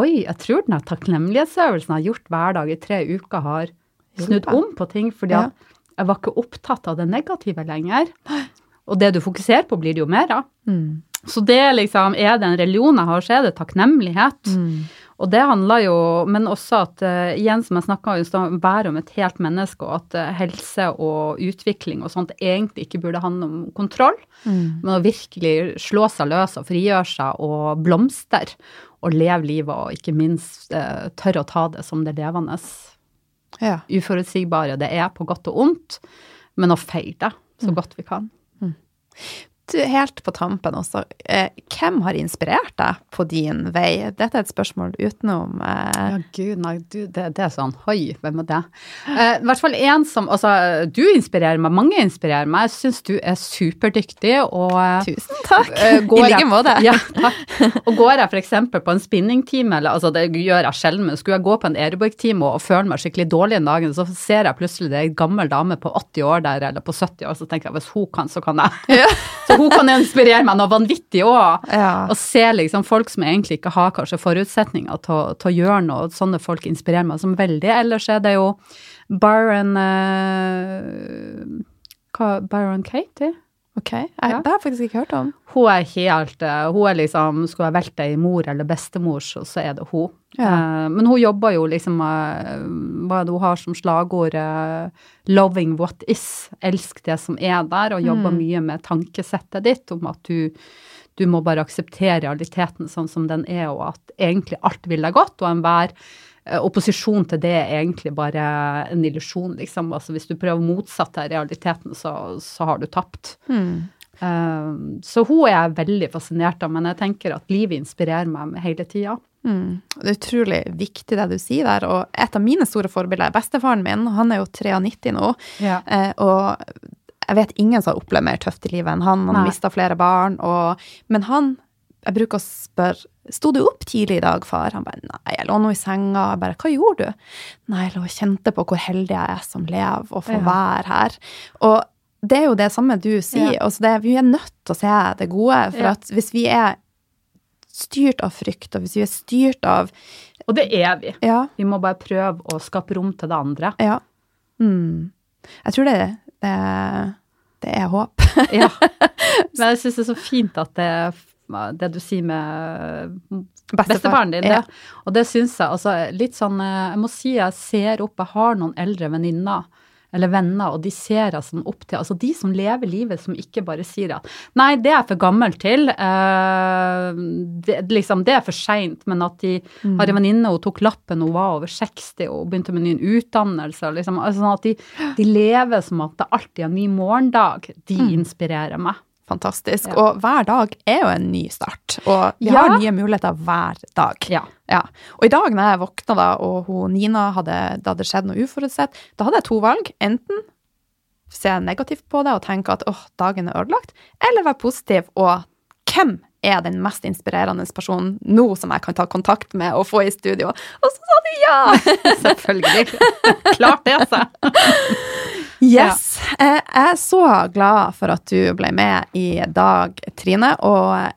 S2: Oi, jeg tror den takknemlighetsøvelsen jeg har gjort hver dag i tre uker, har snudd om på ting. Fordi ja. jeg var ikke opptatt av det negative lenger. Og det du fokuserer på, blir det jo mer av. Så det liksom, er det en religion jeg har, så er det takknemlighet. Og det handler jo, men også at eh, igjen som jeg snakka om, være om et helt menneske, og at eh, helse og utvikling og sånt egentlig ikke burde handle om kontroll, men å virkelig slå seg løs og frigjøre seg og blomstre og leve livet, og ikke minst eh, tørre å ta det som det levende.
S1: Ja.
S2: Uforutsigbare det er, på godt og ondt, men å feire det så godt vi kan.
S1: Du, helt på tampen også, eh, hvem har inspirert deg på din vei? Dette er et spørsmål utenom eh,
S2: Ja, gud, nei, du, det, det er sånn, hoi, hvem er det? Eh, I hvert fall en som, altså, du inspirerer meg, mange inspirerer meg. Jeg syns du er superdyktig, og eh,
S1: Tusen takk!
S2: eh, *laughs*
S1: I like måte. *laughs*
S2: Ja, takk. Og går jeg eksempel på en spinningtime, eller altså det gjør jeg sjelden, men skulle jeg gå på en aerobic-time og, og føle meg skikkelig dårlig en dag, så ser jeg plutselig det er en gammel dame på 80 år der, eller på 70 år, så tenker jeg hvis hun kan, så kan jeg.
S1: Ja. *laughs*
S2: Så hun kan inspirere meg noe vanvittig òg.
S1: Ja.
S2: Og se liksom folk som egentlig ikke har kanskje forutsetninger til, til å gjøre noe. Sånne folk inspirerer meg som veldig. Ellers er det jo Byron uh, hva, Byron Katie?
S1: Ok, jeg,
S2: Ja.
S1: det har jeg faktisk ikke hørt om.
S2: Hun er helt eh, Hun er liksom Skulle jeg valgt ei mor eller bestemor, så, så er det hun.
S1: Ja.
S2: Eh, men hun jobber jo liksom eh, Hva er det hun har som slagord? 'Loving what is'. Elsk det som er der, og jobber mye med tankesettet ditt om at du du må bare akseptere realiteten sånn som den er, og at egentlig alt vil deg godt, og enhver opposisjon til det er egentlig bare en illusjon, liksom. Altså hvis du prøver motsatt av realiteten, så, så har du tapt. Eh, så hun er jeg veldig fascinert av, men jeg tenker at livet inspirerer meg hele tida.
S1: Mm. Det er utrolig viktig det du sier der, og et av mine store forbilder er bestefaren min. Han er jo 93 nå,
S2: Ja.
S1: eh, og jeg vet ingen som har opplevd mer tøft i livet enn han. Han mista flere barn, og, men han jeg bruker å spørre Sto du opp tidlig i dag, far? Han bare nei, jeg lå nå i senga. Jeg bare hva gjorde du? Nei, jeg lå og kjente på hvor heldig jeg er som lever og får
S2: Ja.
S1: være her. Og det er jo det samme du sier.
S2: Ja.
S1: Altså det, vi er nødt til å se det gode. For
S2: Ja.
S1: at hvis vi er styrt av frykt, og hvis vi er styrt av
S2: Og det er vi.
S1: Ja,
S2: Vi må bare prøve å skape rom til det andre.
S1: ja. Mm. Jeg tror det, det, det er håp.
S2: ja. *laughs* Men jeg syns det er så fint at det, det du sier med bestefaren din. Ja. Og det syns jeg altså litt sånn Jeg må si jeg ser opp, jeg har noen eldre venninner eller venner, og de ser jeg sånn opp til Altså de som lever livet, som ikke bare sier at nei, det er jeg for gammel til, uh, det, liksom, det er for seint, men at de mm. har en venninne, hun tok lappen, hun var over 60 og begynte med ny utdannelse, liksom, altså sånn at de, de, lever som at det alltid er en ny morgendag, de mm. inspirerer meg.
S1: Fantastisk. Ja. Og hver dag er jo en ny start. Og vi ja. har nye muligheter hver dag.
S2: Ja.
S1: ja. Og i dag når jeg våkna da, og hun, Nina hadde, det hadde skjedd noe uforutsett, da hadde jeg to valg. Enten se negativt på det og tenke at åh, dagen er ødelagt, eller være positiv og hvem er den mest inspirerende personen nå som jeg kan ta kontakt med og få i studio? Og så sa du ja! *laughs*
S2: Selvfølgelig. Klart det, altså. *laughs*
S1: Yes. Ja. Jeg er så glad for at du ble med i dag, Trine. Og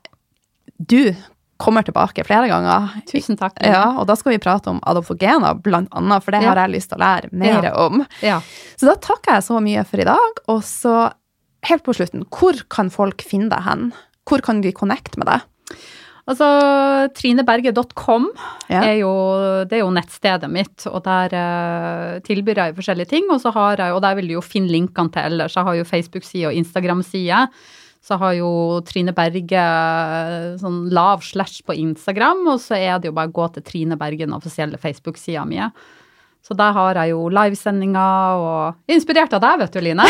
S1: du kommer tilbake flere ganger.
S2: Tusen takk.
S1: Ja, og da skal vi prate om adoptogener, blant annet, for det har jeg lyst til å lære mer
S2: ja.
S1: om.
S2: Ja.
S1: Så da takker jeg så mye for i dag. Og så, helt på slutten, hvor kan folk finne deg hen? Hvor kan de connecte med deg?
S2: Altså, trineberget.com ja. er, jo, det er jo nettstedet mitt, og der uh, tilbyr jeg forskjellige ting. Og, så har jeg, og der vil du jo finne linkene til ellers. Jeg har jo Facebook-side og Instagram-side. Så har jo Trine Berge eh, sånn lav slash på Instagram, og så er det jo bare å gå til Trine Berge, den offisielle Facebook-sida mi. Så der har jeg jo livesendinger og Inspirert av deg, vet du, Line.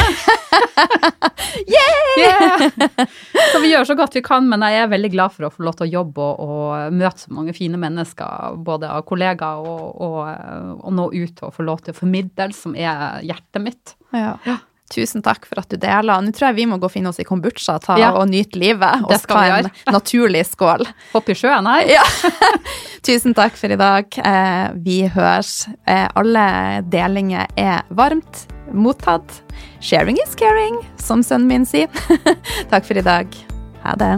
S2: *laughs*
S1: yeah!
S2: yeah! Så vi gjør så godt vi kan, men jeg er veldig glad for å få lov til å jobbe og, og møte så mange fine mennesker, både av kollegaer og, og, og, nå ut og få lov til å formidle, som er hjertet mitt.
S1: Ja. ja. Tusen takk for at du deler. Nå tror jeg vi må gå og finne oss i kombucha ta, ja. og nyte livet. Og ta en *laughs* naturlig skål.
S2: Hoppe i sjøen her.
S1: Ja. *laughs* Tusen takk for i dag. Eh, vi høres. Eh, alle delinger er varmt mottatt. Sharing is caring, som sønnen min sier. *laughs* takk for i dag. Ha det.